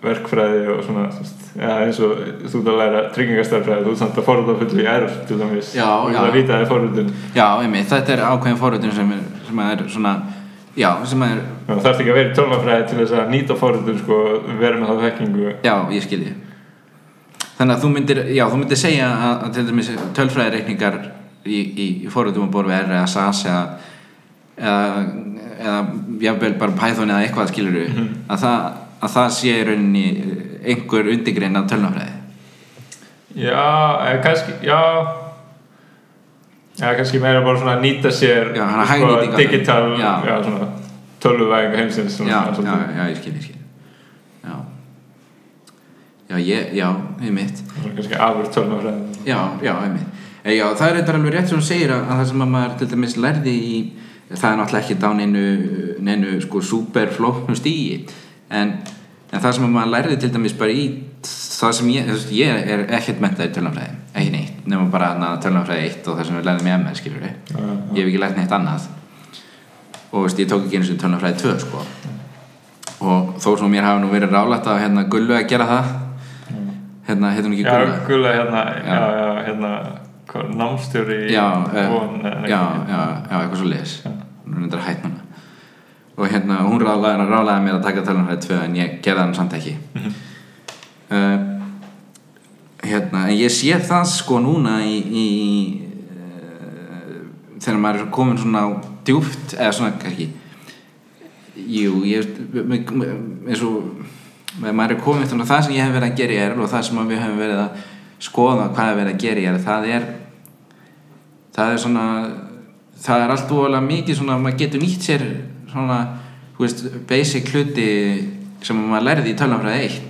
verkfræði og svona já, eins og þú að læra tryggingastarfræði þú samt að forða fullu í erf til dæmis.
Já,
og það vita það er forðun
já, einmitt, þetta er ákveðin forröndin sem sem er svona já, sem er,
það þarf ekki að vera í tölvafræði til þess að nýta forðun sko, vera með það þekkingu.
Já, ég skilji þannig að þú myndir, já, þú myndir segja að, að til dæmis tölfræðireikningar í, í, í forröndum að borða R eða SAS eða eða, eða jafnvel bara Python eða eitthvað skilur að, það, að það sé í rauninni einhver undirgrein af tölnafræði
já, eða kannski já. Já, kannski meira bara svona að nýta sér
Já, þeim.
digital
Já.
já, svona tölvuvæðing heimsins svona,
já,
svolítið.
já, já, ég skil, ég skil. Já. Já, ég, já, ég mitt
Svona kannski afur tölvafræði
já, já, ég mitt já, það er eitthvað alveg rétt sem hún segir að, að það sem að maður til dæmis lærði í það er náttúrulega ekki á neinu, neinu sko superflóknu stígi en, en það sem að maður lærði til dæmis bara í það sem ég, ég er ekkert mentað í tölnafræði, ekki neitt nema bara tölnafræði 1 og það sem við lærðum í MS skilur við,
Já, já.
ég hef ekki lært neitt annað. Og veist, ég tók ekki einu sinni tölnafræði 2 sko. Og þó sem mér hafa nú verið rálætt að hérna Gullu að gera það. Hérna, gulla?
Hérna,
Já.
já, já, hérna, hvað, námstjóri
já,
von, ekki-
já, já, já, eitthvað svo leis hún er reyndar hætt núna. Og hérna, hún rálaði, rálaði mér að taka tölunarhæði tvö en ég gerði hann samt ekki.
Mhm.
uh, hérna, en ég sé það sko núna í, í uh, þegar maður er komin svona á djúpt, eða svona ekki. Jú, ég eins og maður er komin þannig að það sem ég hef verið að gera í er og það sem að við hefum verið að skoða hvað er verið að gera í er það er það er svona það er allt óalega mikið svona maður getur nýtt sér svona veist, basic hluti sem maður lærði í tölnafræði 1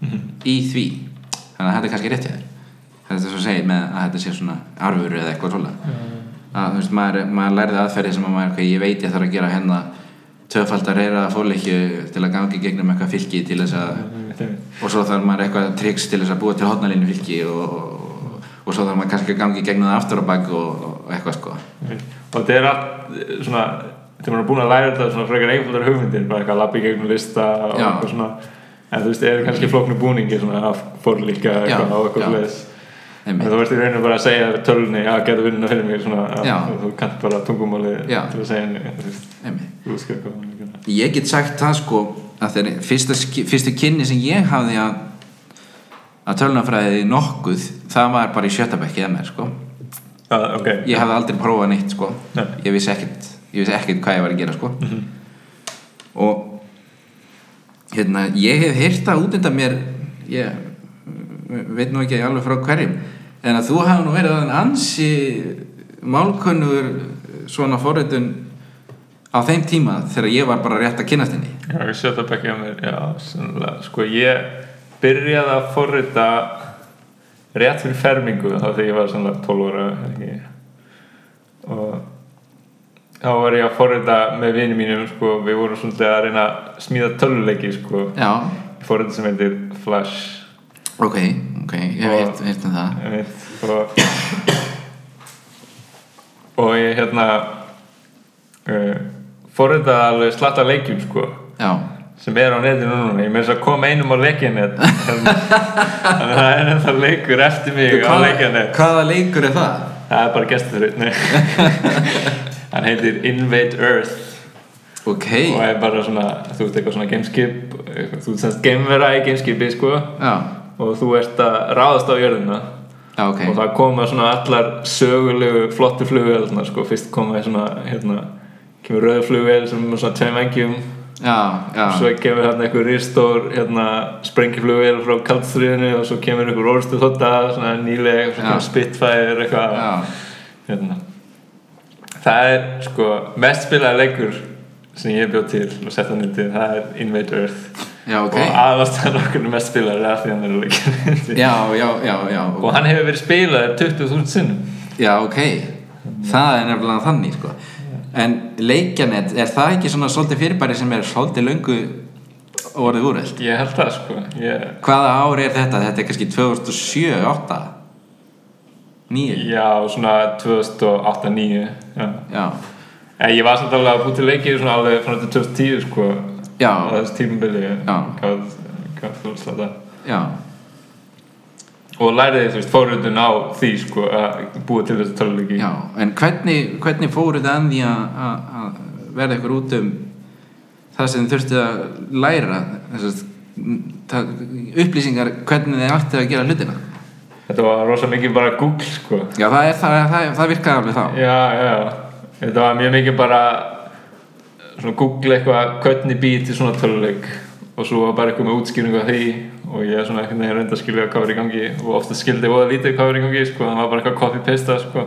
Mhm.
í því. Þannig að þetta er kannski rétt hjá þér. Þetta er svo að segja með að þetta sé svona arfur eða eitthvað svona að þú veist, maður, maður lærði aðferði sem að maður, hvað ég veit ég þarf að gera hérna. Tvöfaldar reyra fórleikju til að gangi gegnum eitthvað fylki til þess að
Einmitt, einmitt.
og svo þarf maður eitthvað triks til þess að búa til hotnalínu fylki og, og, og svo þarf maður kannski að gangi gegnum það aftur á bak og, og eitthvað sko.
Og þetta er allt svona þegar maður er búin að læra þetta svona frekar einfaldar hugmyndir bara eitthvað lappi gegnum lista og
Já.
eitthvað svona. En þú veist, er kannski flóknu búningi svona af forlíka eitthvað og eitthvað leðis en þú veist í rauninu bara að segja tölunni já, getur vinnuna fyrir mig svona að þú kannt bara tungumáli
Já.
til að segja henni að
ég get sagt það sko að þegar fyrsta, fyrstu kynni sem ég hafði að að tölnafræði nokkuð það var bara í sjötabækki eða mér sko.
Ah, ok.
Ég hafði aldrei prófað neitt sko.
Nei.
ég vissi ekkert ég vissi ekkert hvað ég var að gera sko.
Mhm.
og hérna ég hef heyrt það út undan mér ég mm, veit nú ekki alveg frá hverjum en að þú hafa nú verið að ansi málkunnugur svona forritun á þeim tíma þegar ég var bara rétt að kynast henni.
Já, ég setja upp ekki að mér, já, sko ég byrjaði að forrita rétt fyrir fermingu þá þegar ég var sannlega 12 ára og þá var ég að forrita með vini mínum, sko, við vorum svolítið að reyna að smíða töluleiki, sko. Forrita sem heitir Flash.
Ok, ok ég heyrt um það.
ég veit, og og ég hérna uh, forritaði alveg slatta leikjum, sko.
Já,
sem er á netinu núna. Ég með þess að koma einum á leikjanet. Þannig að það er ennþá leikur eftir mig á
hvaða,
leikjanet.
hvaða leikur er það?
það er bara gestur. Hann heitir Invade Earth.
Ok,
og er bara svona, þú veist eitthvað svona gameskip þú veist semst gamevera í gameskipi sko. Og þú ert að ráðast á jörðina.
Já, ok.
Og það koma svona allar sögulegu flottu flugvélarnar sko, fyrst koma svona hérna, kemur rauð flugvél sem er svona tveim vengjum
Já, já.
Svo kemur hérna einhver ristór hérna, sprengiflugvél frá kaldstríðinu og svo kemur einhver orðstu þotta svona nýleg, svo
Já.
kemur Spitfire eitthvað.
Já,
hérna. það er sko mest spilaði leikur sem ég bjóð til og sett hann undir, það er Invade Earth.
Já, ok.
Og aðastæðan okkur mest spilaði er að því hann er leikur og hann hefur verið spilaði 20.000 sinnum.
Já, ok. Það er nefnilega þannig, sko En leikjanett, er það ekki svona svolítið fyrirbæri sem er svolítið löngu orðið úreld?
ég held það sko ég,
Hvaða ár er þetta? Þetta er kannski 2007, 8 9
já, svona 2008-2009 já.
Já,
En ég var samt alveg að búið til leikið svona alveg frá þetta 2010 sko
Já.
á þessu tímabili
Já.
gáð, gáð fólks þetta
já,
og læriði þú veist fórhundun á því sko að búa til þessu töluleiki
já En hvernig, hvernig fóruð það að því að verða ykkur út um það sem þið þurftið að læra? Þessast upplýsingar hvernig þið ættið að gera hlutina?
Þetta var rosa mikið bara Google sko.
Já, það, er, það, það, það virkaði alveg þá.
Já, já, þetta var mjög mikið bara svona Google eitthvað hvernig býð til svona töluleik og svo var bara eitthvað með útskýringu af því og ég er svona einhvern veginn reynd að skilja hvað var í gangi. Og ofta skildi ég voða lítið hvað var í gangi sko, það var bara eitthvað copy-pasta sko.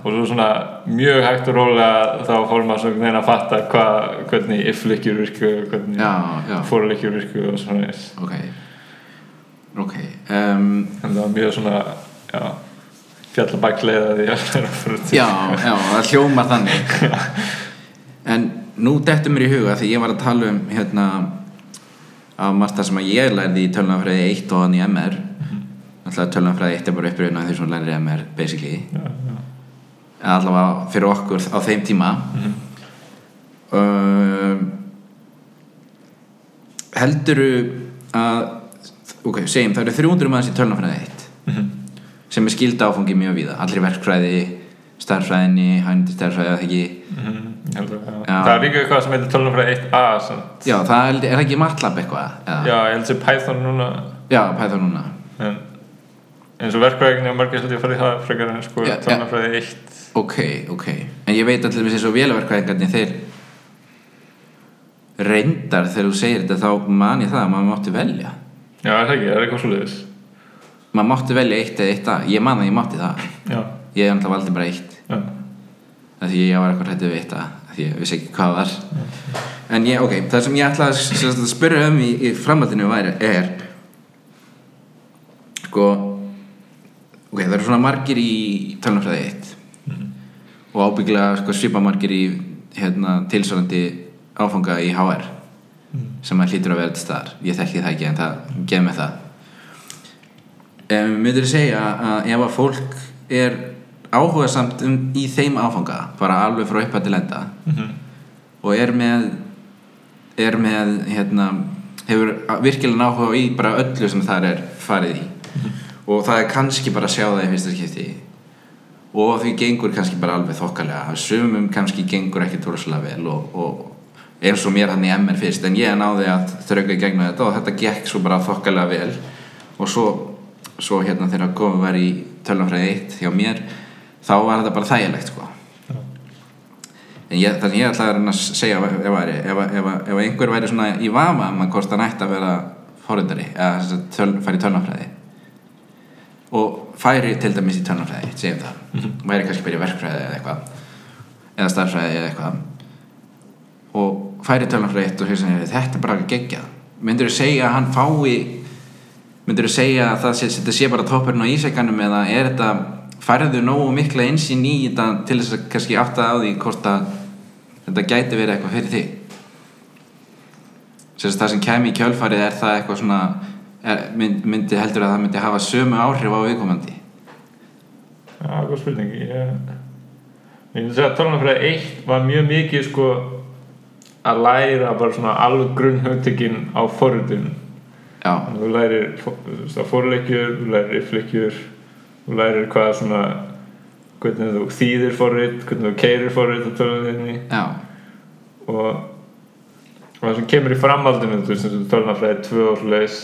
Og svo svona mjög hægt og rólega þá fór maður svona að fatta hva, hvernig if-leikjur virku hvernig for-leikjur virku og svona
Ok. Ok um,
en það var mjög svona já, fjallabækleða því að vera fyrir
Já, já, það hljómar þannig. En nú dettur mér í huga því ég var að tala um hérna á master sem að ég lærði í tölunafræði 1 og hann í MR Alltaf tölunafræði 1 er bara uppröðin af því sem lærði í MR basically.
Já, já.
Allavega fyrir okkur á þeim tíma.
Mhm.
um, Helduru að ok, segjum það eru 300 manns í tölunafræði 1
Mhm.
sem er skilda áfangi mjög víða. Allir í verkfræði, starffræðinni hænandi starffræði, eða ekki.
Mhm, ég það er líka eitthvað sem heitir tölunafræði 1a samt.
já, það er, er ekki MATLAB eitthvað eða?
já, ég held sem Python núna.
Já, Python núna.
En eins og verkvæðinni og margir held ég að fara í það frekar en sko
Já,
tölunafræði 1
ok, ok. En ég veit allir með þessu vélaverkfræðingarnir þeir reyndar þegar þú segir þetta þá man ég það að maður mátti velja.
Já, er það ekki, það er eitthvað svo leiðis
maður mátti velja eitt eða eitt að ég man að ég mátti það.
Já,
ég er alltaf valdi bara eitt.
Já,
því ég var eitthvað hrættið við eitt að því ég vissi ekki hvað var. En ég, ok, það sem ég ætla að, spyrja um í, í framhaldinu væri er sko ok, það eru svona margir í tölnumfræði 1 og ábygglega sko, svipa margir í hérna, tilsvarandi áfanga í HR sem að hlýtur að vera til staðar. Ég þekki það ekki en það gef með það. Um, myndir segja að ef að fólk er áhuga samt um, í þeim áfanga bara alveg frá upphætt til enda.
Mhm.
og er með er með hérna hefur virkilega áhuga í bara öllu sem það er farið í. Og það er kannski bara að sjá það í fyrsta skipti. Og því gengur kannski bara alveg þokkalega. Sumum kannski gengur ekki tórslega vel og, og eins og mér hann í MR fyrst en ég náði að þrauka í gegnum þetta og þetta gekk svo bara þokkalega vel. Og svo, svo hérna þegar komið var í tölunfræði 1 hjá mér þá var þetta bara þægilegt sko. En ég, þannig ég ætla að reyna að segja ef, ef, ef, ef, ef einhver væri svona í vama um að hvort hann ætti að vera forundari eða sem töl, færi í tölunfræði og færi til dæmis í tölunfræði segjum það, væri kannski í verkfræði eða eitthvað eða starffræði eða eitthvað. Og færi tölunfræði eitt og hérna, þetta er bara geggjað. Myndur þú segja að hann fái myndur þú segja að það sé, þetta sé bara toppurinn á ísækanum eða er þetta færðu nógu mikla einsinn í þetta til þess að kannski átta á því hvort að þetta gæti verið eitthvað fyrir þig. Sérst, það sem kemi í kjölfarið er það eitthvað svona er, mynd, myndi heldur að það myndi hafa sömu áhrif á viðkomandi.
Já, góð spurning. Ég, myndi segja að tölunafræði 1 var mjög mikið sko að læra bara svona alveg grunnhugtökin á að þú lærir fó- þú að lærir if-leikjur þú lærir hvað svona hvernig þú þýðir forrit hvernig þú keirir forrit á tölunafræðinni
já,
og, og það sem kemur í framhaldinu þú veist, eins og tölunafræði 2 og svoleiðis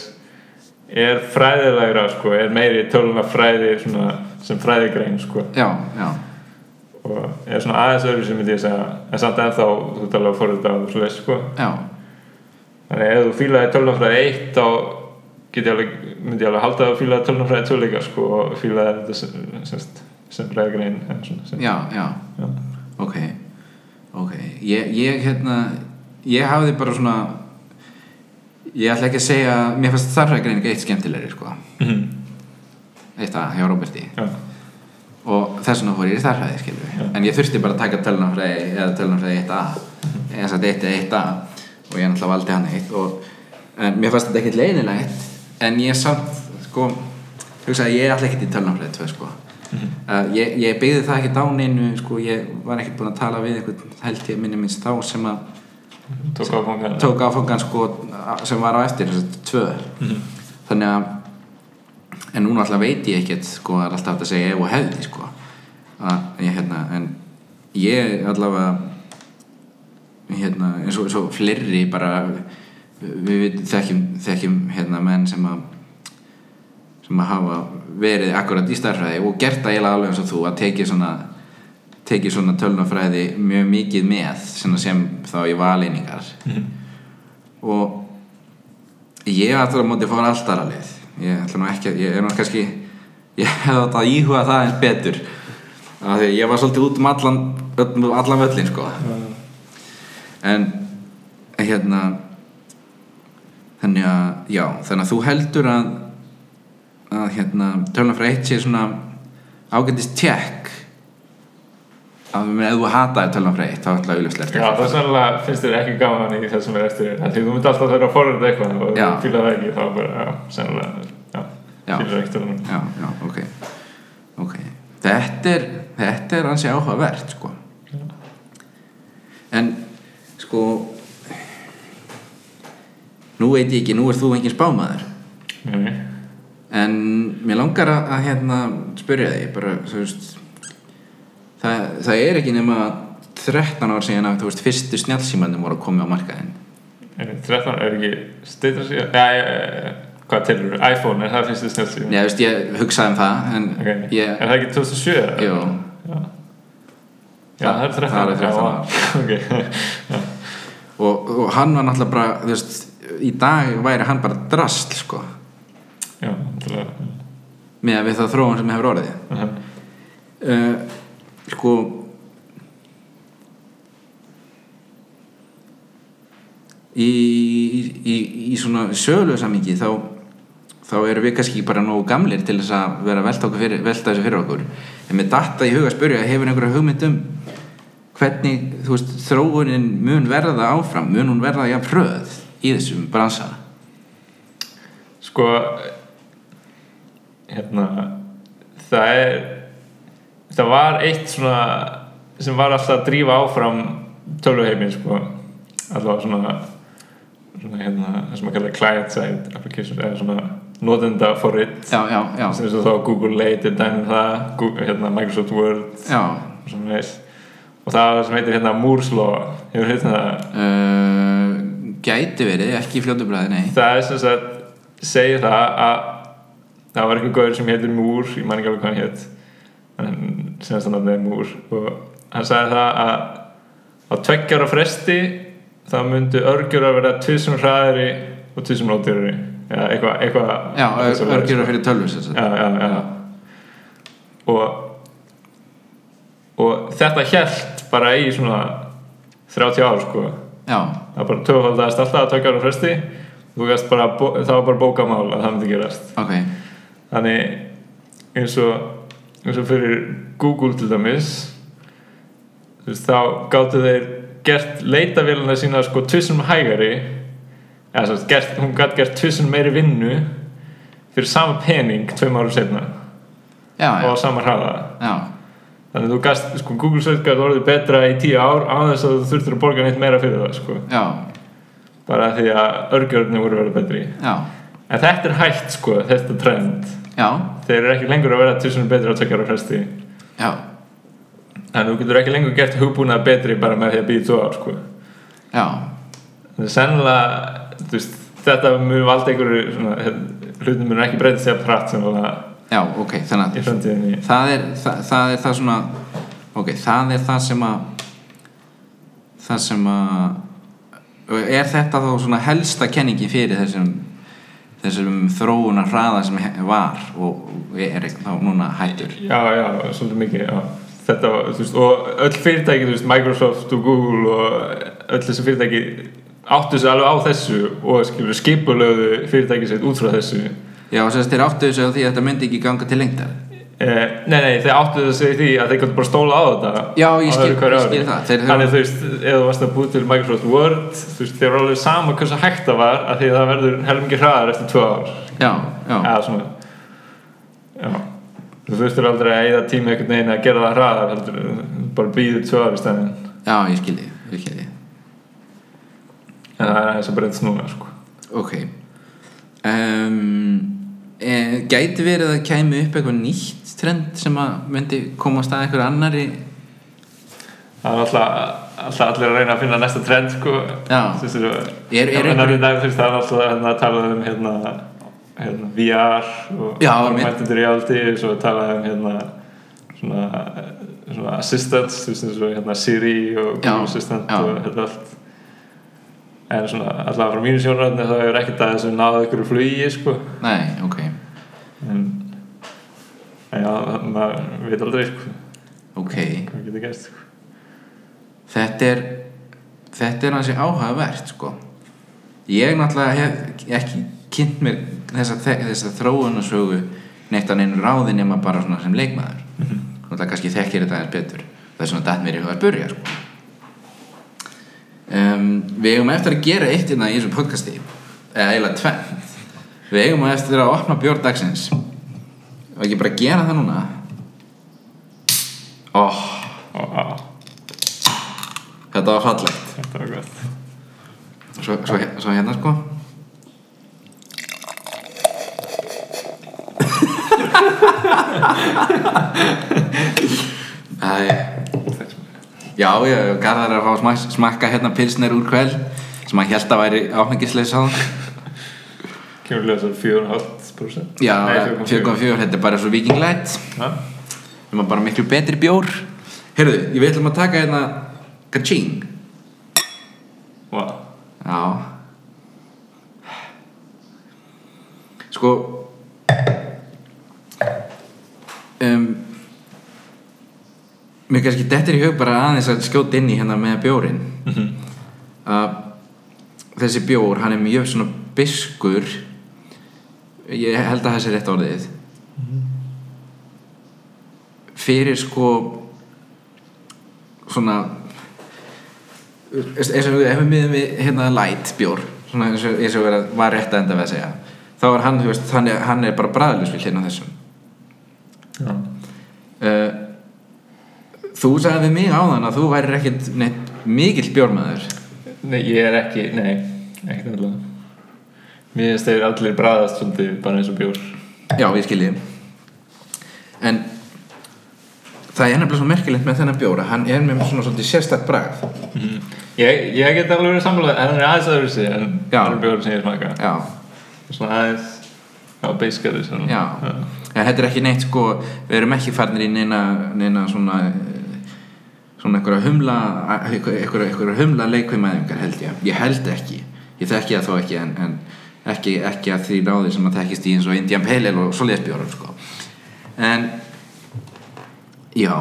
er fræðilegra sko, er meiri töluna fræði svona, sem fræðigrein sko.
Já, já,
og er svona aðeins öðru sem ég segja en samt ennþá þú ert alveg að forrita og svo veist sko þannig að ef þú fílaði tölunafræði 1 þá get ég alveg, myndi alveg halda að tölunafræði 2 líka sko og fílaði þetta sem, sem, sem,
já, já,
já.
ok, ok, ég, ég hérna, ég hafði bara svona, ég ætla ekki að segja, mér fannst þarfræðgreining eitt skemmtilegri, sko,
Mhm.
eitt að hjá Róberti.
Já,
og þess vegna fór ég í þarfræði, skilur
Já.
en ég þurfti bara að taka tölunafræði eða tölunafræði 1A eða þess að 1 eða 1A og ég náttúrulega valdi hann eitt. Og en mér fannst þetta ekkert leinilegt en ég samt, sko hugsaði ég ætla ekkert í tölunafræði 2, sko. Uh, ég, ég byggði það ekkert á neinu, sko, ég var ekkert búinn að tala við einhvern held ég minni minnst þá sem að
tók áfangan
sko sem var á eftir tvö.
Mhm.
þannig að en núna alltaf veit ég ekkert sko það er alltaf að segja ef og hefði sko. Að ég hérna en ég allavega hérna eins og, eins og fleiri bara við, við þekkjum, þekkjum hérna menn sem að sem að hafa verið akkurat í starfræði og gert það eiginlega alveg eins og þú að tekið svona tekið svona tölunafræði mjög mikið með sem, sem þá í valeiningar.
Mhm.
og ég ætla að móti að fara alltaf að leið ég ætla nú ekki að, ég er nú kannski ég hefði átt að íhuga það eins betur af því ég var svolítið út um allan allan völlin sko. En hérna þannig að já, þannig að þú heldur að að hérna tölunafræði eitt sé svona ágæntist tjekk að ef þú hataði tölunafræði eitt þá ætla að auðvitað
Já, það sannlega finnst þér ekki gaman í þessum er eftir því þú myndi alltaf þurfa að forrita eitthvað og þú það ekki þá bara, já, sannlega fílar ekki tölunum
já, já, ok. Ok, þetta er þetta er ansi áhugavert sko. En sko nú veit ég ekki, nú er þú engin spámaður
Nei,
en mér langar að, að hérna spyrja þig bara, veist það, það er ekki nema 13 ár síðan að veist fyrstu snjálfsímannum voru að koma á markaðinn
er 13 er ekki steytra síðan já, hvað telur þú? iPhone, er það fyrstu snjátt síðan?
Já, veist, ég hugsaði um það en
Ok,
ég,
er það ekki 2007? eða?
jú,
Já, já það er 13
Það er 13
Já,
ár.
Já,
og, og hann var náttúrulega bara þú veist, í dag væri hann bara drasl sko,
já,
með að við það þróun sem hefur orðið.
Mhm.
uh, sko í, í, í svona sögulegu samingi þá þá erum við kannski bara nógu gamlir til þess að vera að velta, fyrir, velta þessu fyrir okkur. En með datta í huga að spyrja hefur einhverja hugmynd um hvernig veist, þróunin mun verða áfram? Mun hún verða jafn hröð í þessum bransa?
Sko hérna það er það var eitt svona sem var alltaf að drífa áfram tölvuheimin sko. Allavega svona svona hérna sem að kalla client side applications eða svona notenda
já,
sem er þá Google Late það Google, hérna Microsoft Word og það það sem heitir hérna Moore's Law. Hefur það?
Uh, gæti verið, ekki í fljótu bræði, nei
það er sem sagt segir það að það var eitthvað gaur sem heitir Múr ég man ekki alveg hvað hann hétt en senast hann er Múr og hann sagði það að á tveggjara fresti þá myndu örgjur að vera tvisum hraðari og eitthvað eitthvað
Já,
eitthvað
örgjur fyrir tölvur sem sagt.
já, já, já. og og þetta hjælt bara í svona 30 ár sko það bara töfaldast alltaf að tökja ára fresti. Bara, það var bara bókamál að það myndi gerast.
Ok.
Þannig eins og eins og fyrir Google til dæmis veist, þá gáttu þeir gert leitavélina sína sko tvisum hægari. Eða svo, gert, hún gætt gert tvisum meiri vinnu fyrir sama pening tveim árum setna
Já,
og á sama hraða.
Já,
þannig að þú gæst, sko, Google Search gætt orðið betra í tíu ár á þess að þú þurftir að borga neitt meira fyrir það sko.
já,
bara því að örgjörni voru verið betri.
Já,
en þetta er hægt sko, þetta trend.
Já,
þeir eru ekki lengur að vera tusunum betri á tökjar á fresti.
Já,
en þú getur ekki lengur gert hugbúnað betri bara með því að býða tvo ár sko.
já,
þannig að sennilega veist, þetta mjög valda einhverju svona, hérna, hlutin mun ekki breytast sér hratt sem var
já, ok, þannig að það er það, það er það svona ok, það er það sem að það sem að er þetta þá svona helsta kenningi fyrir þessum þessum þróunar hraða sem var og er þá núna hættur
Já, já, svolítið mikið já. Þetta þú veist, og öll fyrirtæki, þú veist, Microsoft og Google og öll þessi fyrirtæki áttu sig alveg á þessu og skilur skipulögðu fyrirtæki sitt út frá þessu
já, og þess að þeir áttu þessu á því að þetta myndi ekki ganga til lengdar.
Eh, Nei, nei, þeir áttu þessu í því að þeir gætu bara stóla á þetta
Já, ég skil- ég skil það. Þeir-
Þannig, þú veist, ef þú varst að búið til Microsoft Word þú veist, þeir eru alveg sama hversu hægt það var að því að það verður helmingi hraðar eftir tvö ár.
Já, já,
eða svona. Já. þú þurftir aldrei að eyða tíma einhvern veginn að gera það hraðar heldur, bara býður tvö ári stæðin
já, ég skilji ég skilji,
en það er þess að breytast núna sko.
ok. Um, e, gæti verið að kæmi upp eitthvað nýtt trend sem að myndi komast að einhver annari
það er alltaf, alltaf allir að reyna að finna næsta trend sko. Þú-
Er- er einhver-
einhver... það, er alltaf hérna, að tala um hérna, hérna, VR og augmented reality og svo tala um hérna, svona, svona assistants og hérna, Siri og Google Assistant
já.
og þetta allt en svona allavega frá mínu sjónræðinu þá hefur ekkert að þessu náðu ykkur flugi sko.
nei, ok,
en já, maður veit aldrei sko,
ok.
Hvað getur gæst sko.
þetta er þetta er hansi áhugavert sko. Ég náttúrulega hef ekki kynnt mér þessa, þessa þróunarsögu neitt að neinu ráði nema bara svona sem leikmaður. Náttúrulega kannski þekkir þetta aðeins betur. Það er svona datt mér í huga að börja sko. um, við eigum eftir að gera eitt hérna í þessu podcasti. Eða eiginlega tvennt. Við eigum eftir að opna bjórn dagsins og ekki bara gera það núna? Oh,
á,
þetta var fallegt.
Þetta var gott.
Svo, svo, svo hérna sko. Já, já, Garðar er að fá smak- smakka hérna pilsner úr kvel sem að held að væri áfengisleis á.
Kemur lega svo 4,5%
Já,
Nei,
4.4, þetta er bara svo Viking Light.
Ja.
sem er bara miklu betri bjór. Heyrðu, ég veit um að taka hérna Kaching.
Vá.
Já. Sko um, Mér kannski dettur í hug bara aðeins að skjóta inn í hérna með bjórin að þessi bjór, hann er mjög svona biskur ég held að það sé rétt orðið. Fyrir sko svona eins og við hefum miðum við hérna light bjór svona eins og, vera, var rétt að enda við að segja þá er hann, þú veist, hann er, hann er bara bræðlust við hérna þessum.
Já.
uh, þú sagði við mig áðan að þú værir ekkit neitt mikill bjórmaður.
Nei, ég er ekki, nei, ekkert allavega Mér finnst þeir allir bræðast svolítið bara eins og bjór.
Já, ég skilji en það er nefnilega svo merkilegt með þennan bjór að hann er með svona svolítið sérstætt bragð.
Ég, ég get alveg verið sammála en hann er aðeins sig en það er bjór sem ég smaka
já,
Svona aðeins, beiskari svona.
Já. En þetta er ekki neitt sko við erum ekki farnir í neina, neina svona svona einhverja humla einhverja, einhverja humla leikvimæðingar held ég. Ég held ekki, ég þekki það þó ekki en, en ekki, ekki að því ráði sem að þekkist í eins og Indian Pale Ale og svoleiðsbjórar sko. En já.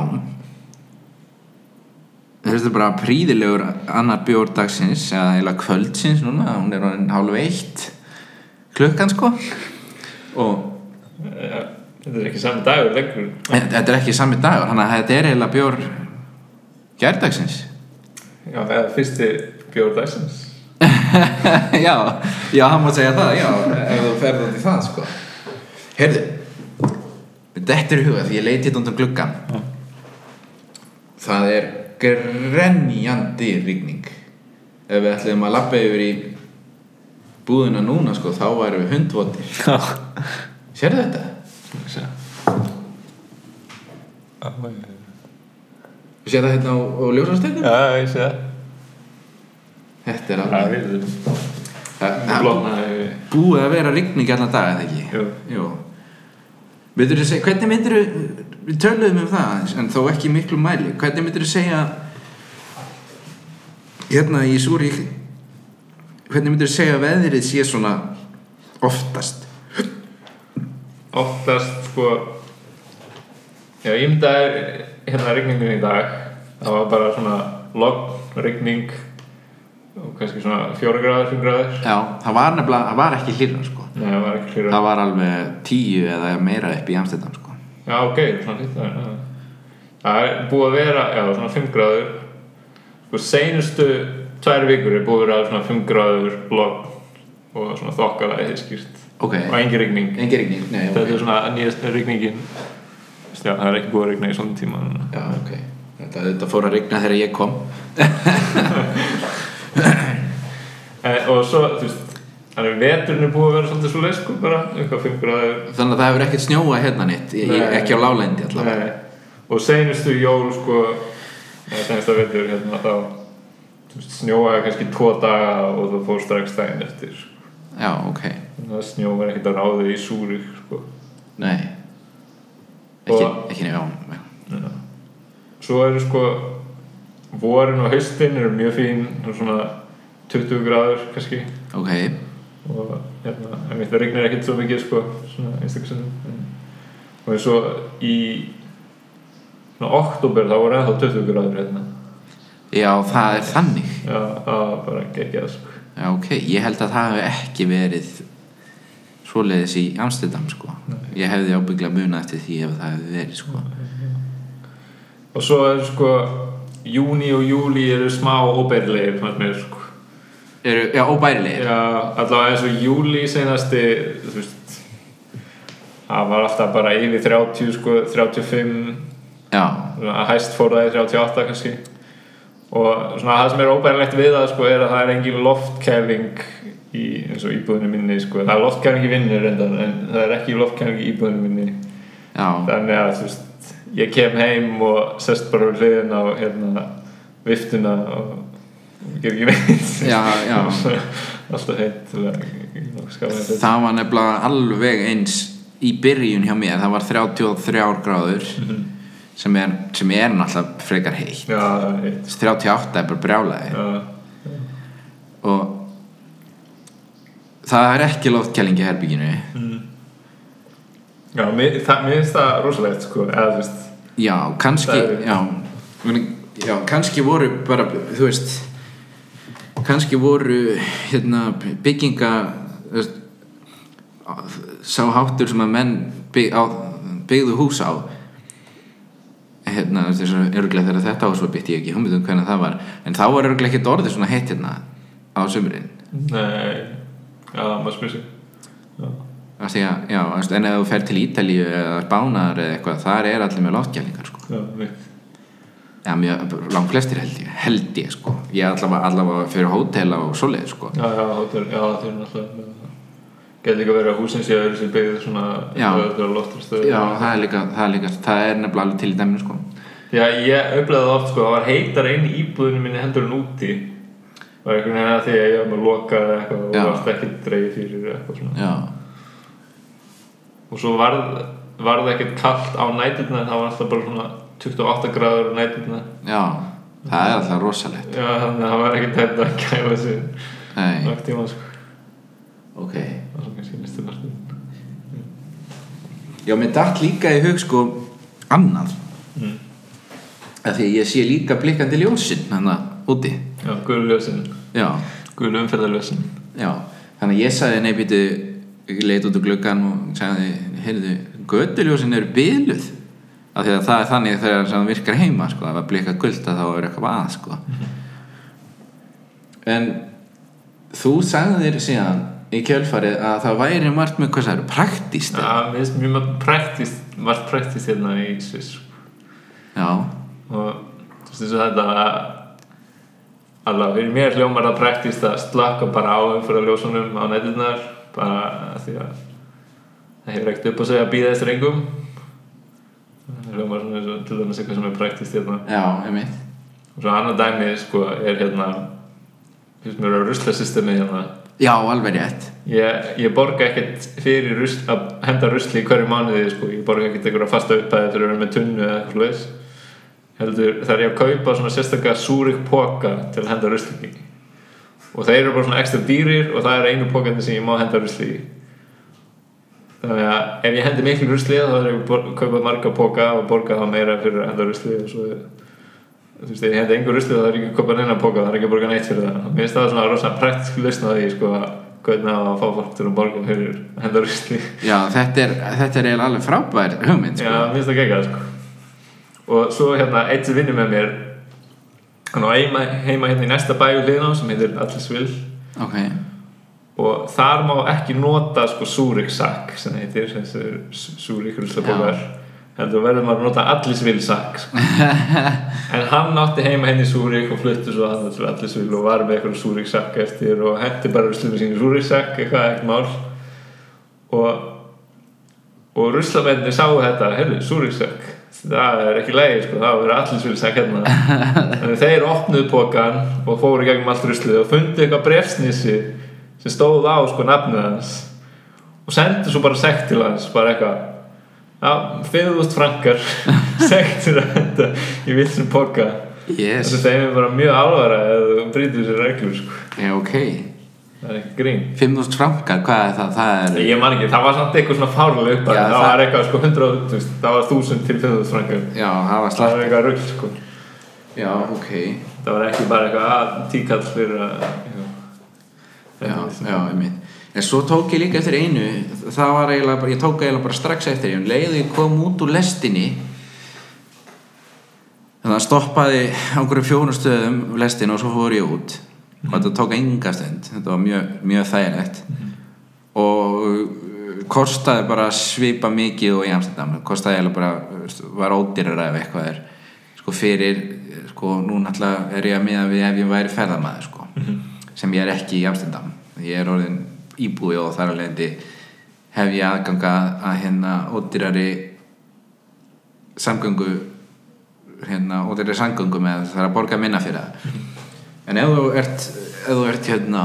Þetta er bara príðilegur annar bjór dagsins eða heila kvöldsins núna hún er orðin hálf eitt klukkan sko. Og
Þetta er ekki sami dagur lengur.
Þetta er ekki sami dagur, þannig að þetta er eiginlega bjór gærdagsins.
Já, það er fyrsti bjór dagsins
já, já, hann má segja það, já, ef þú ferði út í það, sko. Heyrðu, þetta er í huga því ég leiti þetta undan gluggan.
Já.
Það er grenjandi rigning. Ef við ætlum að labba yfir í búðina núna, sko, þá værum við hundvotir. Sérðu þetta? Sér það hérna á, á ljósastegum?
Já, ég sé það
Þetta er alveg...
við
búið að vera rigning allan dag eða ekki?
Jú.
Segja, hvernig myndir við töluðum um það en þó ekki miklu mæli. Hvernig myndir þú segja hérna í Súri hvernig myndir þú segja að veðrið sé svona oftast?
Oftast sko já, ég myndi að hérna rigningun í dag það var bara svona logn rigning og kannski svona fjóra gráður, fimm gráður.
Já, það var nefnilega, það var ekki hlýra sko.
nei, það var ekki hlýra
það var alveg tíu eða meira upp í Amsterdam sko.
já, ok, svona hlýtt það er það er búið að vera, já, svona fimm gráður. Sko, seinustu tvær vikur er búið að vera svona fimm gráður logn og svona þokkalega heiðskýrt.
Ok,
og engin rigning.
Engin rigning Nei,
þetta
ok
er svona nýjast rigningin. Já, það er ekki búið að rigna í svona tíma.
Já, ok. Þetta, þetta fór að rigna þegar ég kom
og svo, þú veist þannig að veturinn er búið að vera svolítið svo leið sko bara, eitthvað 5 gráður
Þannig að það hefur ekkert snjóa hérna nýtt. Ekki á lálendi allavega
Nei. og seinustu jól sko eða seinustu vetur hérna þá veist, snjóaði kannski tvo daga og það fór strax daginn eftir sko.
Já, ok
þannig að snjóaði ekkert að ráði í súri sko.
Nei Ekki, ekki nefn, Já.
svo eru sko vorin og haustin eru mjög fín svona 20 gráður kannski.
Ok.
Og hérna, það rignir ekkert svo mikið sko, svona einstaklega og eins og í svona oktober þá voru ennþá 20 gráður hérna.
Já, það er þannig.
Já, það var bara geggjað sko.
Já, ok, ég held að það hefur ekki verið svoleiðis í Amsterdam, sko. Ég hefði ábyggla munað eftir því ef það hefði verið, sko.
Og svo er sko júni og júli eru smá óbærilegir sko.
Eru, já, óbærilegir.
Já, allavega eins og júli senasti þú veist það var alltaf bara yfir 30 sko, 35
Já,
að hæst fór það í 38 kannski. Og svona það sem er óbærilegt við það sko er að það er engin loftkæling í eins og íbúðinu minni sko. Það er loftkæling í reyndan en það er ekki loftkæling í íbúðinu minni.
Já,
þannig að þú veist ég kem heim og sest bara við hliðin á hérna viftuna og ger ekki neitt
já, já.
Alltaf heitt
Það var nefnilega alveg eins í byrjun hjá mér, það var 33 gráður sem er, sem er náttúrulega frekar heitt.
Já, heitt.
38 er bara brjálæði.
Já,
og það er ekki loftkæling í herbygginu
já mér, það, mér finnst það rosalegt sko eða þú veist
Já, kannski já, já, kannski voru bara, þú veist kannski voru hérna, bygginga veist, sá háttur sem að menn bygg, á, byggðu hús á hérna, þess að örglega þegar þetta ás var byggt ég ekki hummiðum hvernig það var en þá var örglega ekkert orðið svona heitt hérna á sömurinn
Nei, já, maður spyrir sig
að, já, en ef þú fer til Ítalíu eða Spánar eða eitthvað, þar er allir með loftkælingar sko.
já,
mjög, langt flestir held ég, held ég sko. Ég allavega, allavega fyrir hótel og svoleið sko.
Já, já, hótel, já, þeir eru náttúrulega Gæti líka verið að húsin sé að öðru sér byggðið svona
Já. Já, það er líka, það er líka, það er nefnilega alveg til í dæminu sko.
Já, ég það oft sko, það var heitar inn í íbúðinu minni heldur en úti var einhvern veginn að því að ég var með lokað eitthvað og varst ekki dreigð fyrir eitthvað svona
Já,
og svo varð, varð ekkert kallt á næturna það var alltaf bara svona 28 gráður á næturna
já, það er alltaf rosalegt.
Já, þannig að það var ekkert hægt að kæfa nokk tíma sko
ok.
það var kannski næstu partin
Já, mér datt líka í hug sko annað.
mm.
Af því að ég sé líka blikkandi ljósinn hann úti.
Já, Gulu umferðarljósin
já. Þannig að ég sagði, nei, býtu, ég leit út úr gluggan og sagði, heyrðu, göttuljósin eru byluð. Af því að það er þannig þegar það virkar heima, sko, að blika gulda þá er eitthvað að, sko. En þú sagði þér síðan í kjölfarið að það væri margt með hvað það eru praktíst.
Finnst mjög mjög praktist margt praktist hérna í Sviss
Já,
og þú veist þetta fyrir mér hljómar það praktist að slaka bara á umfyrir ljósunum á nætturnar bara því að það hefur ekkert upp á sig að býða eftir engum. Það hljómar svona til dæmis eitthvað sem er praktist hérna.
Já, einmitt.
og svo annað dæmi sko er hérna finnst mér að rusla systemi hérna.
Já, alveg rétt.
Ég, ég borga ekkert fyrir rusl, að henda rusli í hverju mánuði sko. ég borga ekkert einhverja fasta uppæði til að vera með tunnu eða eitthvað heldur þar ég að kaupa svona sérstaklega súrik póka til að henda rusli í og þeir eru bara svona ekstra dýrir og það er einu pókandi sem ég má henda rusli í þannig að ef ég hendi miklu rusli þá er ég að kaupa marga póka og borga það meira fyrir að henda rusli og svo þú veist, ef ég hendi engur rusli þá er ég ekki að kaupa neina póka er ekki að borga neitt fyrir það mér finnst það svona rosa praktisk lausna því sko, hvernig að fá fólk til að borga fyrir að henda rusli
Já, þetta er, þetta er eiginlega alveg frábær hugmynd
Já,
sko.
mér finnst það geggjað sko. og svo hérna eitt sem vinnur með mér hann á heima, heima hérna í næsta bæju liðná sem heitir Allisvill
Ok,
og þar má ekki nota sko súriksak sem heitir þessi súrik ruslapókar heldur verður maður að nota Allisvill sak sko. en hann átti heima henni í súrik og fluttu svo að til Allisvill og var með eitthvað súriksak eftir og hendi bara ruslinu sín súriksak eitthvað ekkert mál. Og og ruslamenni sáu þetta heyrðu, súriksak það er ekki leiði sko, það var allir svilsak hérna. Þannig þeir opnuðu pókan og fóru gegnum allt ruslið og fundu eitthvað brefsnissi sem stóð á sko nafnið hans og sendu svo bara sekt til hans bara eitthvað já, 5000 frankar. Sekt að þetta í vilsum póka
yes.
Þessi þeim er bara mjög alvara eða þú brýtur þessi reglur sko.
Já, ok
það er ekki grín.
5.000 frankar, hvað er það? Það er
ég man ekki, það var samt eitthvað svona fárlega upp það,
það-
var eitthvað sko 100, þú veist, það var 1000 til 5000 frankar.
Já, það var
það var eitthvað rugg sko.
Já, ok.
Það var ekki bara eitthvað að tíkall fyrir að
Já, já, einmitt. En svo tók ég líka eftir einu Það var eiginlega bara, ég tók eiginlega bara strax eftir Ég leiði ég kom út úr lestinni. Þannig að stoppaði á einhverjum fjórum stöðum lestin og svo fór ég út og þetta tók enga stund. Þetta var mjög, mjög þægilegt. Og uh, kostaði bara svipa mikið og í Amsterdam. Kostaði bara, var ódýrara ef eitthvað er sko fyrir, sko nú náttúrulega er ég að miða við ef ég væri ferðamaður sko sem ég er ekki í Amsterdam. Ég er orðin íbúi og þar að leiðandi hef ég aðganga að hérna ódýrari samgöngu hérna ódýrari samgöngu með það að borga minna fyrir það en ef þú ert ef þú ert hérna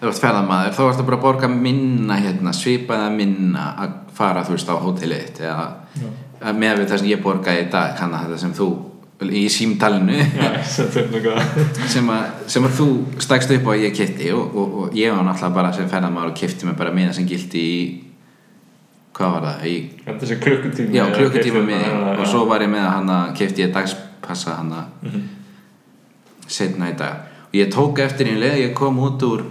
ef þú ert ferðamaður þá ertu bara að borga minna hérna, svipaða minna að fara þú veist á hótelið þitt eða með við það sem ég borgaði í dag kannar þetta sem þú í símtalinu. Sem, að, sem að þú stakst upp á að ég kipti og, og, og ég var náttúrulega bara sem ferðamaður og kipti mig bara miða sem gildi í hvað var það? Í,
klukkutími
já, klukkutíma miði og svo var ég með hann að kipti ég dagspassa hann að
Mhm.
setna í dag. Og ég tók eftir einn leið ég kom út úr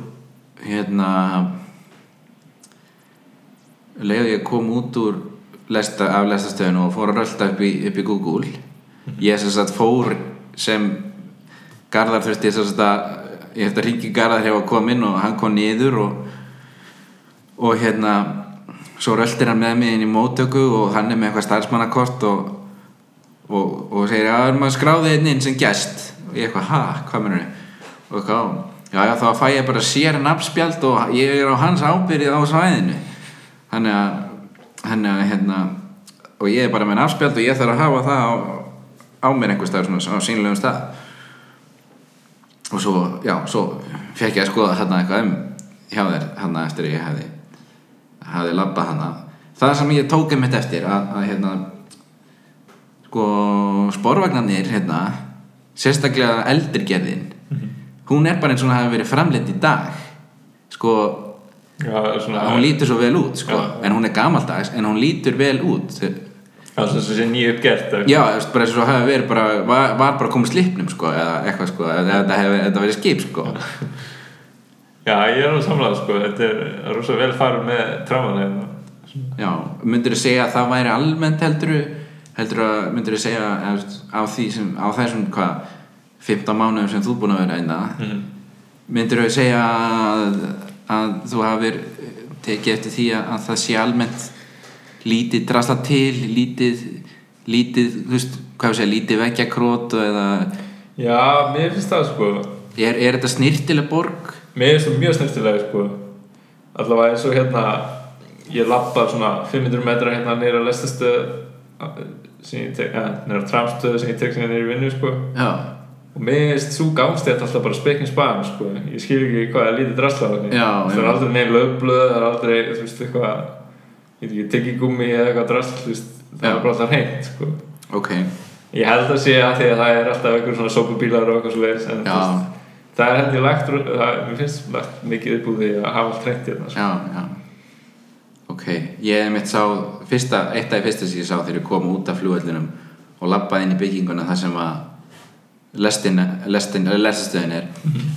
hérna leið ég kom út úr lesta, af lestastöðinu og fór að rölda upp í, upp í Google. Ég sem sagt fór sem Garðar þurfti sem sagt að ég eftir að ringi Garðar hefur kominn og hann kom niður og og hérna svo röltir hann með mig inn í móttöku og hann er með eitthvað starfsmannakort og, og, og segir að maður skráði einn inn sem gest. Og ég eitthvað, ha, hvað mennur og eitthvað, já, já, þá fæ ég bara sér nafnspjald og ég er á hans ábyrðið á svæðinu. Þannig að, þannig að hérna, og ég er bara með nafnspjald og ég þarf að hafa það á, á mér einhver stað svona, á sínlegum stað. Og svo, já, svo fekk ég að skoða hérna eitthvað um hjá þér hérna eftir ég hefði hefði labbað hana það sem ég tók einmitt eftir að, að hérna sko sporvagnarnir hérna sérstaklega eldrigerðin hún er bara eins og hún hafi verið framleitt í dag. Sko
já, svona
hún lítur svo vel út sko.
Já.
en hún er gamaldags en hún lítur vel út.
Svona sem sé nýju uppgert
já, bara eins og hafi verið bara var, var bara komið slipnum sko eða eitthvað sko eða þetta hefði verið skip sko.
Já, ég er alveg samlega sko þetta er rosa vel farið með tráman hérna.
Já, myndir þú segja að það væri almennt heldur heldur að myndir þú segja á sem, á þessum hvað 15 mánuðum sem þú búin að vera einna
Mhm.
myndir þú segja að, að þú hafir tekið eftir því að, að það sé almennt lítið drasla til lítið, lítið þú veist, hvað segja, lítið vekja krót eða
já, mér finnst það sko
er, er þetta snirtileg borg?
mér finnst það mjög snirtilega sko allavega eins og hérna ég lappa svona 500 metra hérna nýra lestastöð sem ég tek, eða nýra tramstöð sem ég tek sem ég nýra í vinnu sko og finnst svo gangstétt alltaf bara spekkin span sko. ég skil ekki hvað er lítið drasla henni. Það er aldrei neinn lögblöð það er aldrei, þú veist, eitthvað ég veit ekki, tyggigúmi eða eitthvað drasl þú veist, það er bara alltaf hreint sko.
ok.
Ég held að sé að því að það er alltaf einhver svona sópubílar og eitthvað svo leiðis en það er ég lagt það, mér finnst lagt mikið upp úr því að hafa allt hreint hérna sko.
já, já ok, ég mitt sá fyrsta, eitt af því fyrsta sem ég sá þegar ég kom út af flugvellinum og labbaði inn í bygginguna þar sem að lestin, lestin, lestastöðin er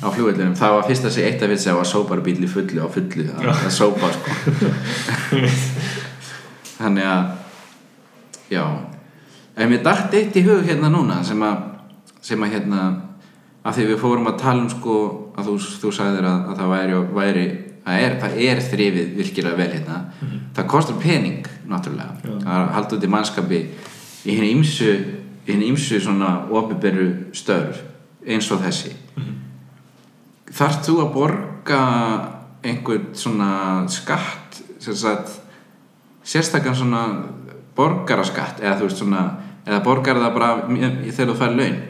á flugvellinum, það var fyrsta sem eitt af því sem var sóparbíl í fullu á fullu að, að sópa sko. Þannig að já. En mér dætt eitt í hug hérna núna sem að sem að hérna að því við fórum að tala um sko að þú, þú sagðir að, að það væri, væri að er, það er þrifið virkilega vel hérna. Það kostar pening náttúrulega
Já.
að halda út í mannskapi í henni ýmsu í henni ýmsu svona opiberu störf eins og þessi. Þarft þú að borga einhvern svona skatt sem sagt sérstakann svona borgaraskatt eða þú veist svona eða borgar það bara þegar þú fær laun?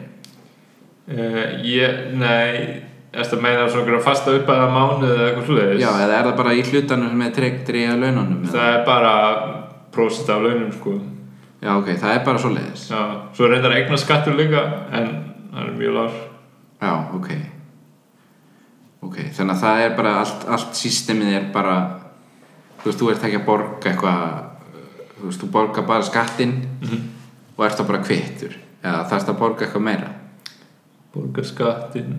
Uh, ég, nei eftir að meina svona fasta upp að mánuð eða eitthvað sluðis
já eða er það bara í hlutanum með tregdri að laununum eða?
það er bara prósent af launum sko.
Já ok, það er bara svo leiðis
já, svo reyndar eignar skattur líka en það er mjög lár.
Já ok. Ok, þannig að það er bara allt, allt systemið er bara þú veist, þú ert ekki að borga eitthvað þú veist, þú borga bara skattinn og ert það bara kvittur. Eða þarfst að borga eitthvað meira?
Borga skattin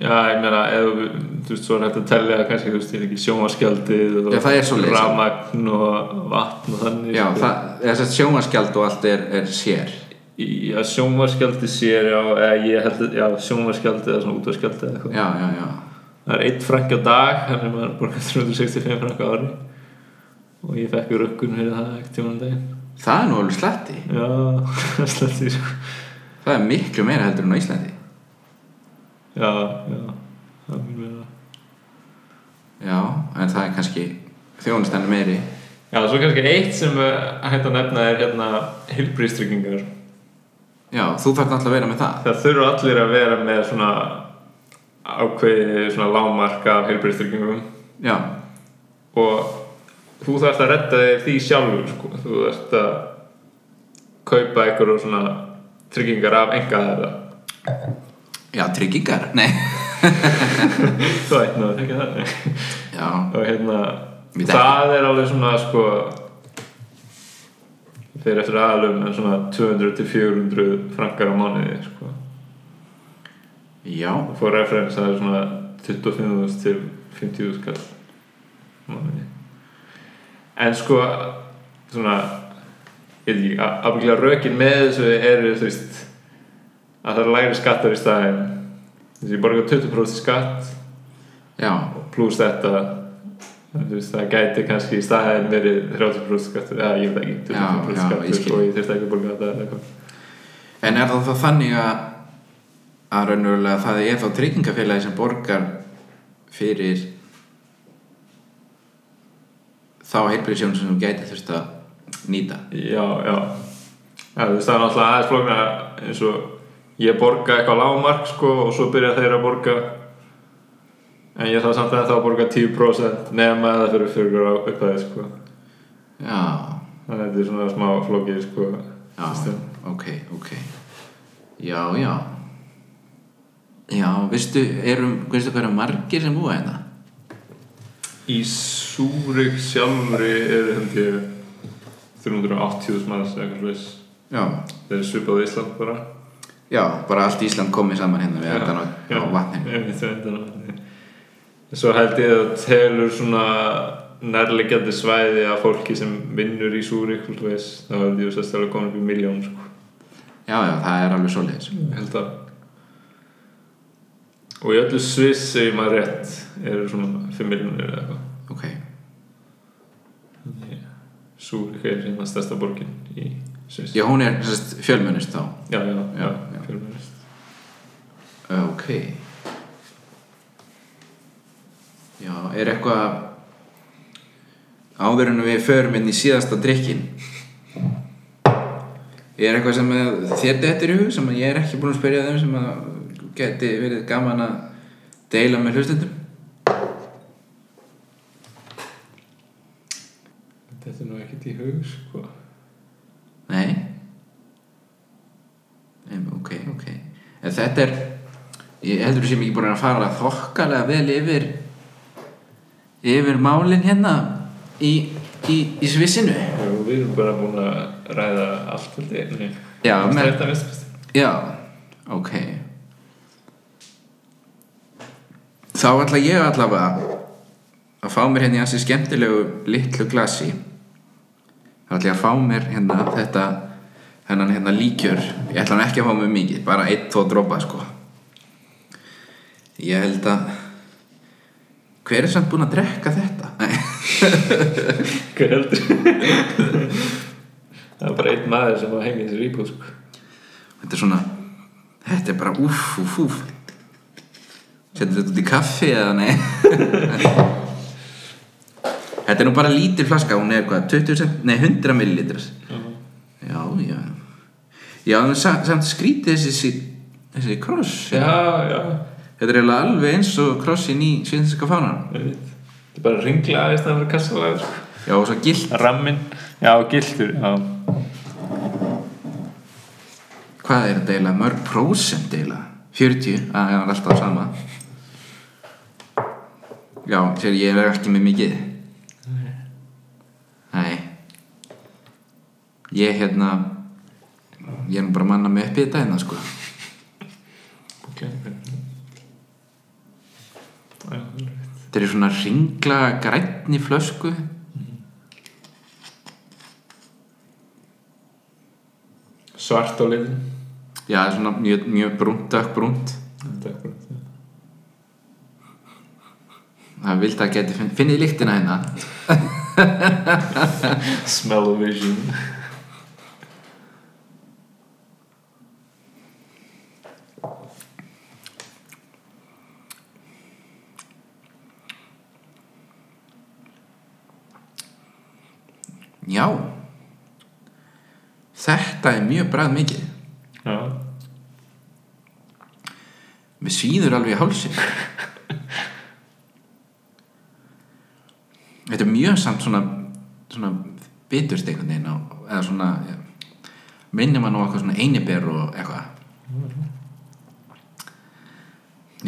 já, ég meina ef, þú veist, svo er hægt að tellja kannski, þú veist, ég veit ekki sjónvaskjaldið og
Já,
rafmagn og vatn og þannig
já,
sko.
það, þess að sjónvaskjald og allt er, er sér
Já, sjónvarskjaldi sér, já, eða ég held að, já, sjónvarskjaldi eða svona útvarskjaldi eða eitthvað.
já, já, já
Það er einn frank á dag, þannig að maður borgar 365 frank á ári. Og ég fekk rökkun fyrir það ekkert tíma um daginn.
það er nú alveg slatti
Já, sletti, sko.
það er miklu meira heldur en á Íslandi
Já, já, það mjög meira.
já, en það er kannski þjónustan er meiri
Já, svo kannski eitt sem uh, hægt að nefna er hérna hilbrístryggingar.
já, þú þarf náttúrulega að vera með það
Það þurfa allir að vera með svona ákveði svona lágmark af hilbrístryggingum.
já,
og þú þarfst að redda þér því sjálfur sko. þú þarfst að kaupa einhverju svona tryggingar af enga þeirra
já, tryggingar, nei.
Þú veit nú ekki það nei.
já,
og hérna það er alveg svona sko fyrir eftir aðlum en svona 200-400 frankar á mánuði sko.
já,
og fór referens það er svona 25.000 til 50.000 skall á mánuði. En sko svona ég veit ekki, afbygglega rökin með þessu eru þú veist að það er læri skattar í staðin þess að ég borga 20% skatt
já,
pluss þetta veist, það gæti kannski í staðin verið 30% skattur, eða ég veit ekki 20%
Já, já, ég
skattur
skil.
og ég þurfti ekki að borga þetta
en er það þá þannig að að raunverulega það er þá tryggingafélagi sem borgar fyrir þá heilbríðsjón sem þú gæti þurft að nýta?
Já, já. Það er náttúrulega aðeins flókna eins og ég borga eitthvað lágmark sko og svo byrja þeir að borga. En ég þarf samt að að borga 10% nema það fyrir fyrir á upphæði sko.
Já,
þannig að þetta er svona smá flókið sko
já,
system.
ok, ok. Já, já. Já, veistu erum, veistu hvað eru margir sem búa hérna?
Í Súrik sjálfri er held ég 380.000 manns eða eitthvað slags
já,
það er svipað á Ísland bara
já, bara allt Ísland komið saman hérna við endan á, vatninu.
Svo held ég að telur svona nærlegjandi svæði af fólki sem vinnur í Súrik þá held ég að það er komin upp í miljón sko.
já, já, það er alveg svoleiðis.
Ég held að og í öllu Sviss segir maður rétt eru svona 5 miljónir eða eitthvað.
Ok,
Súrik er hérna stærsta borgin í Sviss.
Já, hún er sérst, fjölmennist þá.
Já, já,
Já,
já.
Ok. Já, er eitthvað áður en við förum inn í síðasta drikkin er eitthvað sem þér dettur í hug sem ég er ekki búin að spyrja þeim sem að geti verið gaman að deila með hlustendum?
Þetta er nú ekkert í hug, sko.
Nei. Nei, ok, ok. En þetta er ég heldur sem ekki búin að fara þokkalega vel yfir yfir málin hérna í, í, í svissinu
Já, við erum bara búin að ræða allt ég. Nei.
Já,
vestfyrst.
Já, ok Þá ætla ég allavega að fá mér hérna í hansi skemmtilegu litlu glasi þá ætla ég að fá mér hérna þetta hennan hérna líkjör ég ætla hann ekki að fá mér mikið bara einn, tvo dropa sko ég held að hver er samt búinn að drekka þetta?
Hver heldur? það er bara einn maður sem var í þessu íbúð, sko.
þetta er svona þetta er bara úff, úff, úff setur þetta út í kaffi eða nei þetta er nú bara lítil flaska hún er hvað, 20 cent, nei 100 millilitrar já, já já, en sa- samt skrítið þessi þessi kross
Já, já.
Þetta er eiginlega alveg eins og krossin í svinska fánan.
Þetta er bara ringla aðeins það kassalagur, sko.
já, og svo gilt,
Rammin. Já, giltur, já.
hvað er þetta eiginlega mörg prósent eiginlega 40, að það er alltaf sama já, sér ég er ekki með mikið nei ég hérna ég er nú bara manna mig upp í þetta hérna sko
Ok. Já,
þetta er svona ringla grænni flösku
Svart á liðin.
já, er svona mjög, mjög brúnt, dökk brúnt
Þetta er bara
það vildi að geti finn, finnið lyktina hérna
Smell-o-vision.
Já. Þetta er mjög bræð mikið.
Já.
Mér svíður alveg í hálsin. Þetta er mjög samt svona svona biturst einhvern veginn á, eða svona minnir mann á eitthvað svona einiber og eitthvað.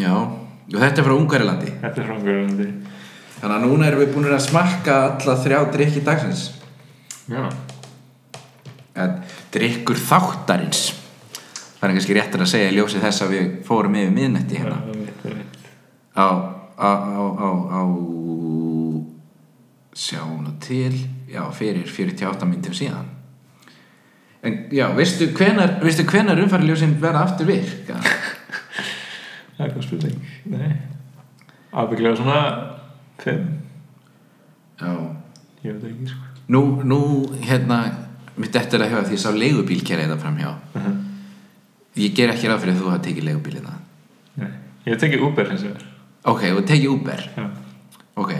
Já og þetta er frá Ungarilandi
Þetta er frangurandi.
þannig að núna erum við búin að smakka alla þrjá drikki dagsins
Já.
en drikkur þáttarins það er kannski réttur að segja í ljósi þess að við fórum yfir miðnetti hérna á, á, á, á, á sjá nú til já, fyrir 48 myndum síðan en já, veistu hvenar, hvenar umfæriljósin verða aftur virk
Það er hvað spurning. Nei. Ábygglega svona fimm.
já,
Ég veit ekki, sko.
Nú, nú hérna mitt eftir að hefða því ég sá leigubíl kæra þetta fram hjá.
Uh
ég ger ekki ráð fyrir að þú hafa tekið leigubílina
Nei. Ég hef tekið Uber hins vegar.
ok, og tekið Uber?
Já.
ok.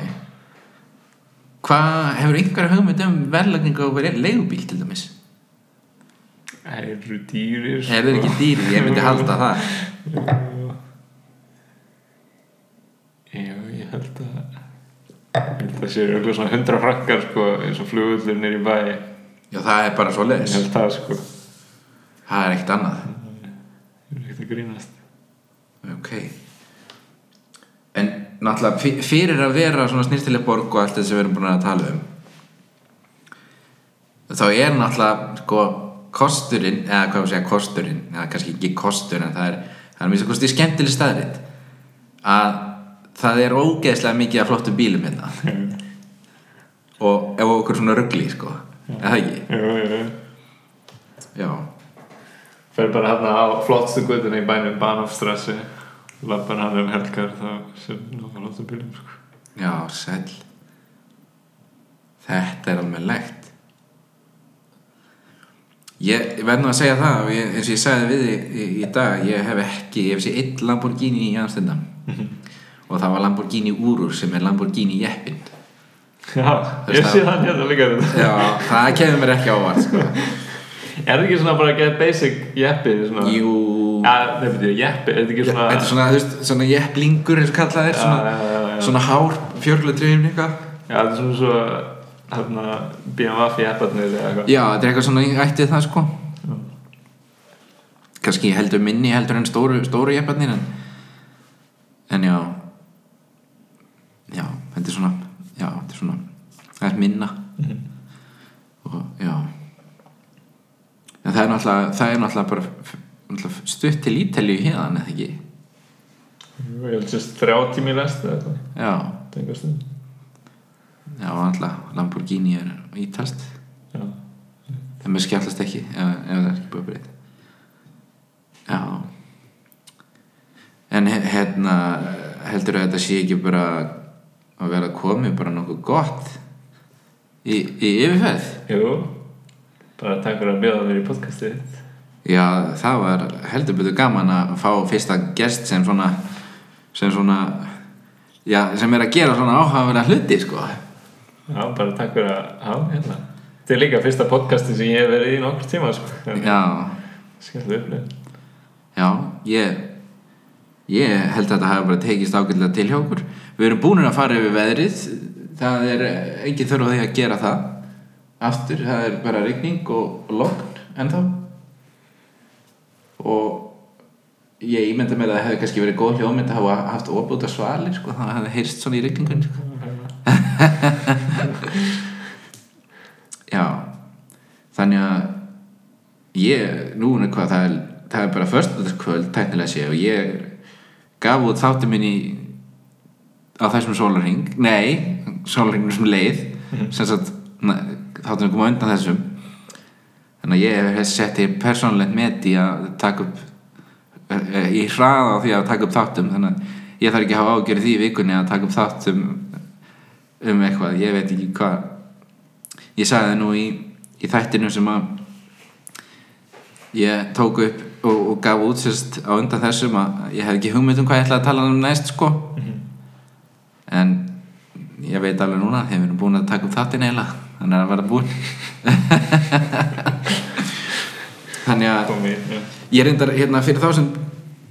Hvað, hefur einhverja hugmynd um verðlagningu á leigubíl til dæmis?
Það eru dýrir,
er þeir ekki dýri, ég myndi halda það.
Já, ég held að að það séu eitthvað svona 100 frakkar sko, eins og flugullur nýr í bæ.
Já, það er bara svo leiðis
það sko.
Það er ekkert annað.
Ég er ekkert að grínast.
Ok. En náttúrulega fyrir að vera svona snirtileg borg og allt þetta sem við erum búin að tala um þá er náttúrulega sko kosturinn, eða hvað við segja kosturinn eða kannski ekki kostur en það er það er mjög skemmtileg staðrind að það er ógeðslega mikið af flottum bílum hérna. Og ef okkur svona ruggli sko. Eða það ekki,
Jú, jú, jú Fer bara hérna á flottstu guttinu í bænum Banofstrassi Lappar hann um helgar þá sem á flottum bílum sko.
Já, sæll. Þetta er alveg legt Ég, ég verð nú að segja það ég, eins og ég sagði við þig í, í dag ég hef ekki, ég hef séð einn Lamborghini í Amstendam og það var Lamborghini Urur sem er Lamborghini Jeppin
Já, ég sé hann hérna líka þetta
Já, það kemur mér ekki ávart sko.
Er það ekki svona bara get basic jeppi svona?
Jú.
Ja, það betur jeppi, er þetta ekki svona
Þetta er svona, þú veist, svona jepplingur eins og kallað er svona,
já, já.
svona hár, fjörglutrifin eitthvað.
Já, þetta er svona svo hérna BMF jepparnir
Já, þetta er eitthvað svona ættið það sko. Kannski heldur minni heldur en stóru, stóru jepparnir en, en Já, þetta er svona Já, þetta er svona Það er minna.
Mhm.
og já. En það er náttúrulega það er náttúrulega bara náttúrulega stutt til ítelju hérna eða ekki?
Jú, Ég held sérst þrjá tími í lest eða eitthvað.
Já, já, náttúrulega Lamborghini er ítalst
Já.
Það með skjallast ekki ef, ef það er ekki búið að breyta já. En hérna heldur að þetta sé ekki bara að vera komið bara nokkuð gott í, í yfirferð
Jú Bara takk fyrir að bjóða mér í podcastið.
Já, það var heldur betur gaman að fá fyrsta gest sem svona sem svona já, sem er að gera svona áhugaverða hluti sko.
Já, bara takk fyrir að hafa hérna Þetta er líka fyrsta podcasti sem ég hef verið í nokkur tíma sko.
Já,
skemmtileg upplifun
já, ég ég held að þetta hafi bara tekist ágætlega til hjá okkur. Við erum búin að fara yfir veðrið. Það er ekki þörf á því að gera það. Aftur, það er bara rigning og, og logn ennþá. Og ég ímynda mér að það hefði kannski verið góð hljómynd að hafa haft opbúta svalir sko, þannig að það hefði heyrst svona í rigningun sko. Já Þannig að ég, nú er hvað það er það er bara föstudagskvöld tæknilega sé og ég gaf út þáttu minn í á þessum sólarhing nei, sólarhingum sem leið. Sem sagt, þáttu minn koma undan þessum. Þannig að ég hef sett í persónulegt met í að taka upp eh, í hraða á því að taka upp þáttum. Þannig að ég þarf ekki að hafa ágjörð því í vikunni að taka upp þáttum um eitthvað, ég veit ekki hvað. Ég sagði það nú í, í þættinu sem að ég tók upp og, og gaf út sérst á undan þessum að ég hef ekki hugmynd um hvað ég ætlaði að tala um næst sko en ég veit alveg núna þegar við erum búin að taka upp þáttin eiginlega þannig að það var að búin þannig að ég reyndar hérna fyrir þá sem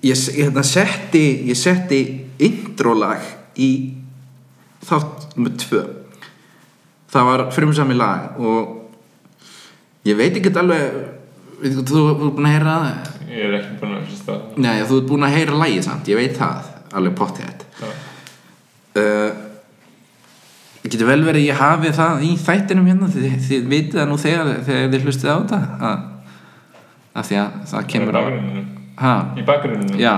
ég, hérna setti ég setti introlag í þátt með tvö. Það var frumsami lag og ég veit ekki alveg veit ekki, þú þú ert búin að heyra það?
Ég er ekki búin að fyrsta
Nei, þú ert búin að heyra lagið samt, ég veit það alveg pottið
Já.
Uh, getur vel verið ég hafi það í þættinum hérna þið, þið vitið það nú þegar, þegar þið hlustið á þetta að, að því að það kemur á
Í bakgrunninu
já,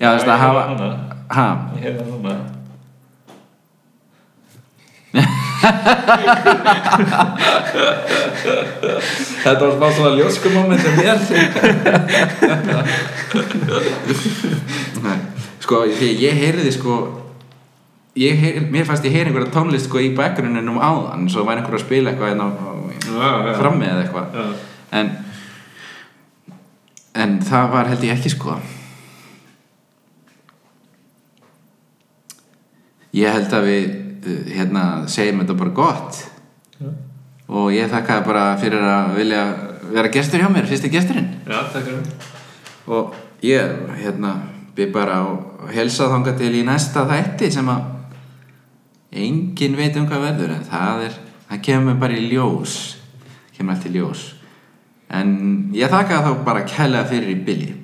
já þess að
ég
hafa ha,
Ég heyrði það núna.
Þetta var bara svona ljóskumoment sem mér. Nei, sko, því ég heyrði sko ég heyr, mér fannst ég heyri einhverja tónlist sko í bakgrunninum áðan svo væri einhver að spila eitthvað hérna á- á- frammi eða eitthvað. En en það var held ég ekki sko. Ég held að við uh, hérna segjum þetta bara gott.
Já.
og ég þakkaði bara fyrir að vilja vera gestur hjá mér, fyrsti gesturinn.
Já,
og ég hérna byrð bara að helsa þangað til í næsta þætti sem að enginn veit um hvað verður en það er, það kemur bara í ljós. Kemur allt í ljós. En ég þakka þá bara kælega fyrir í bylji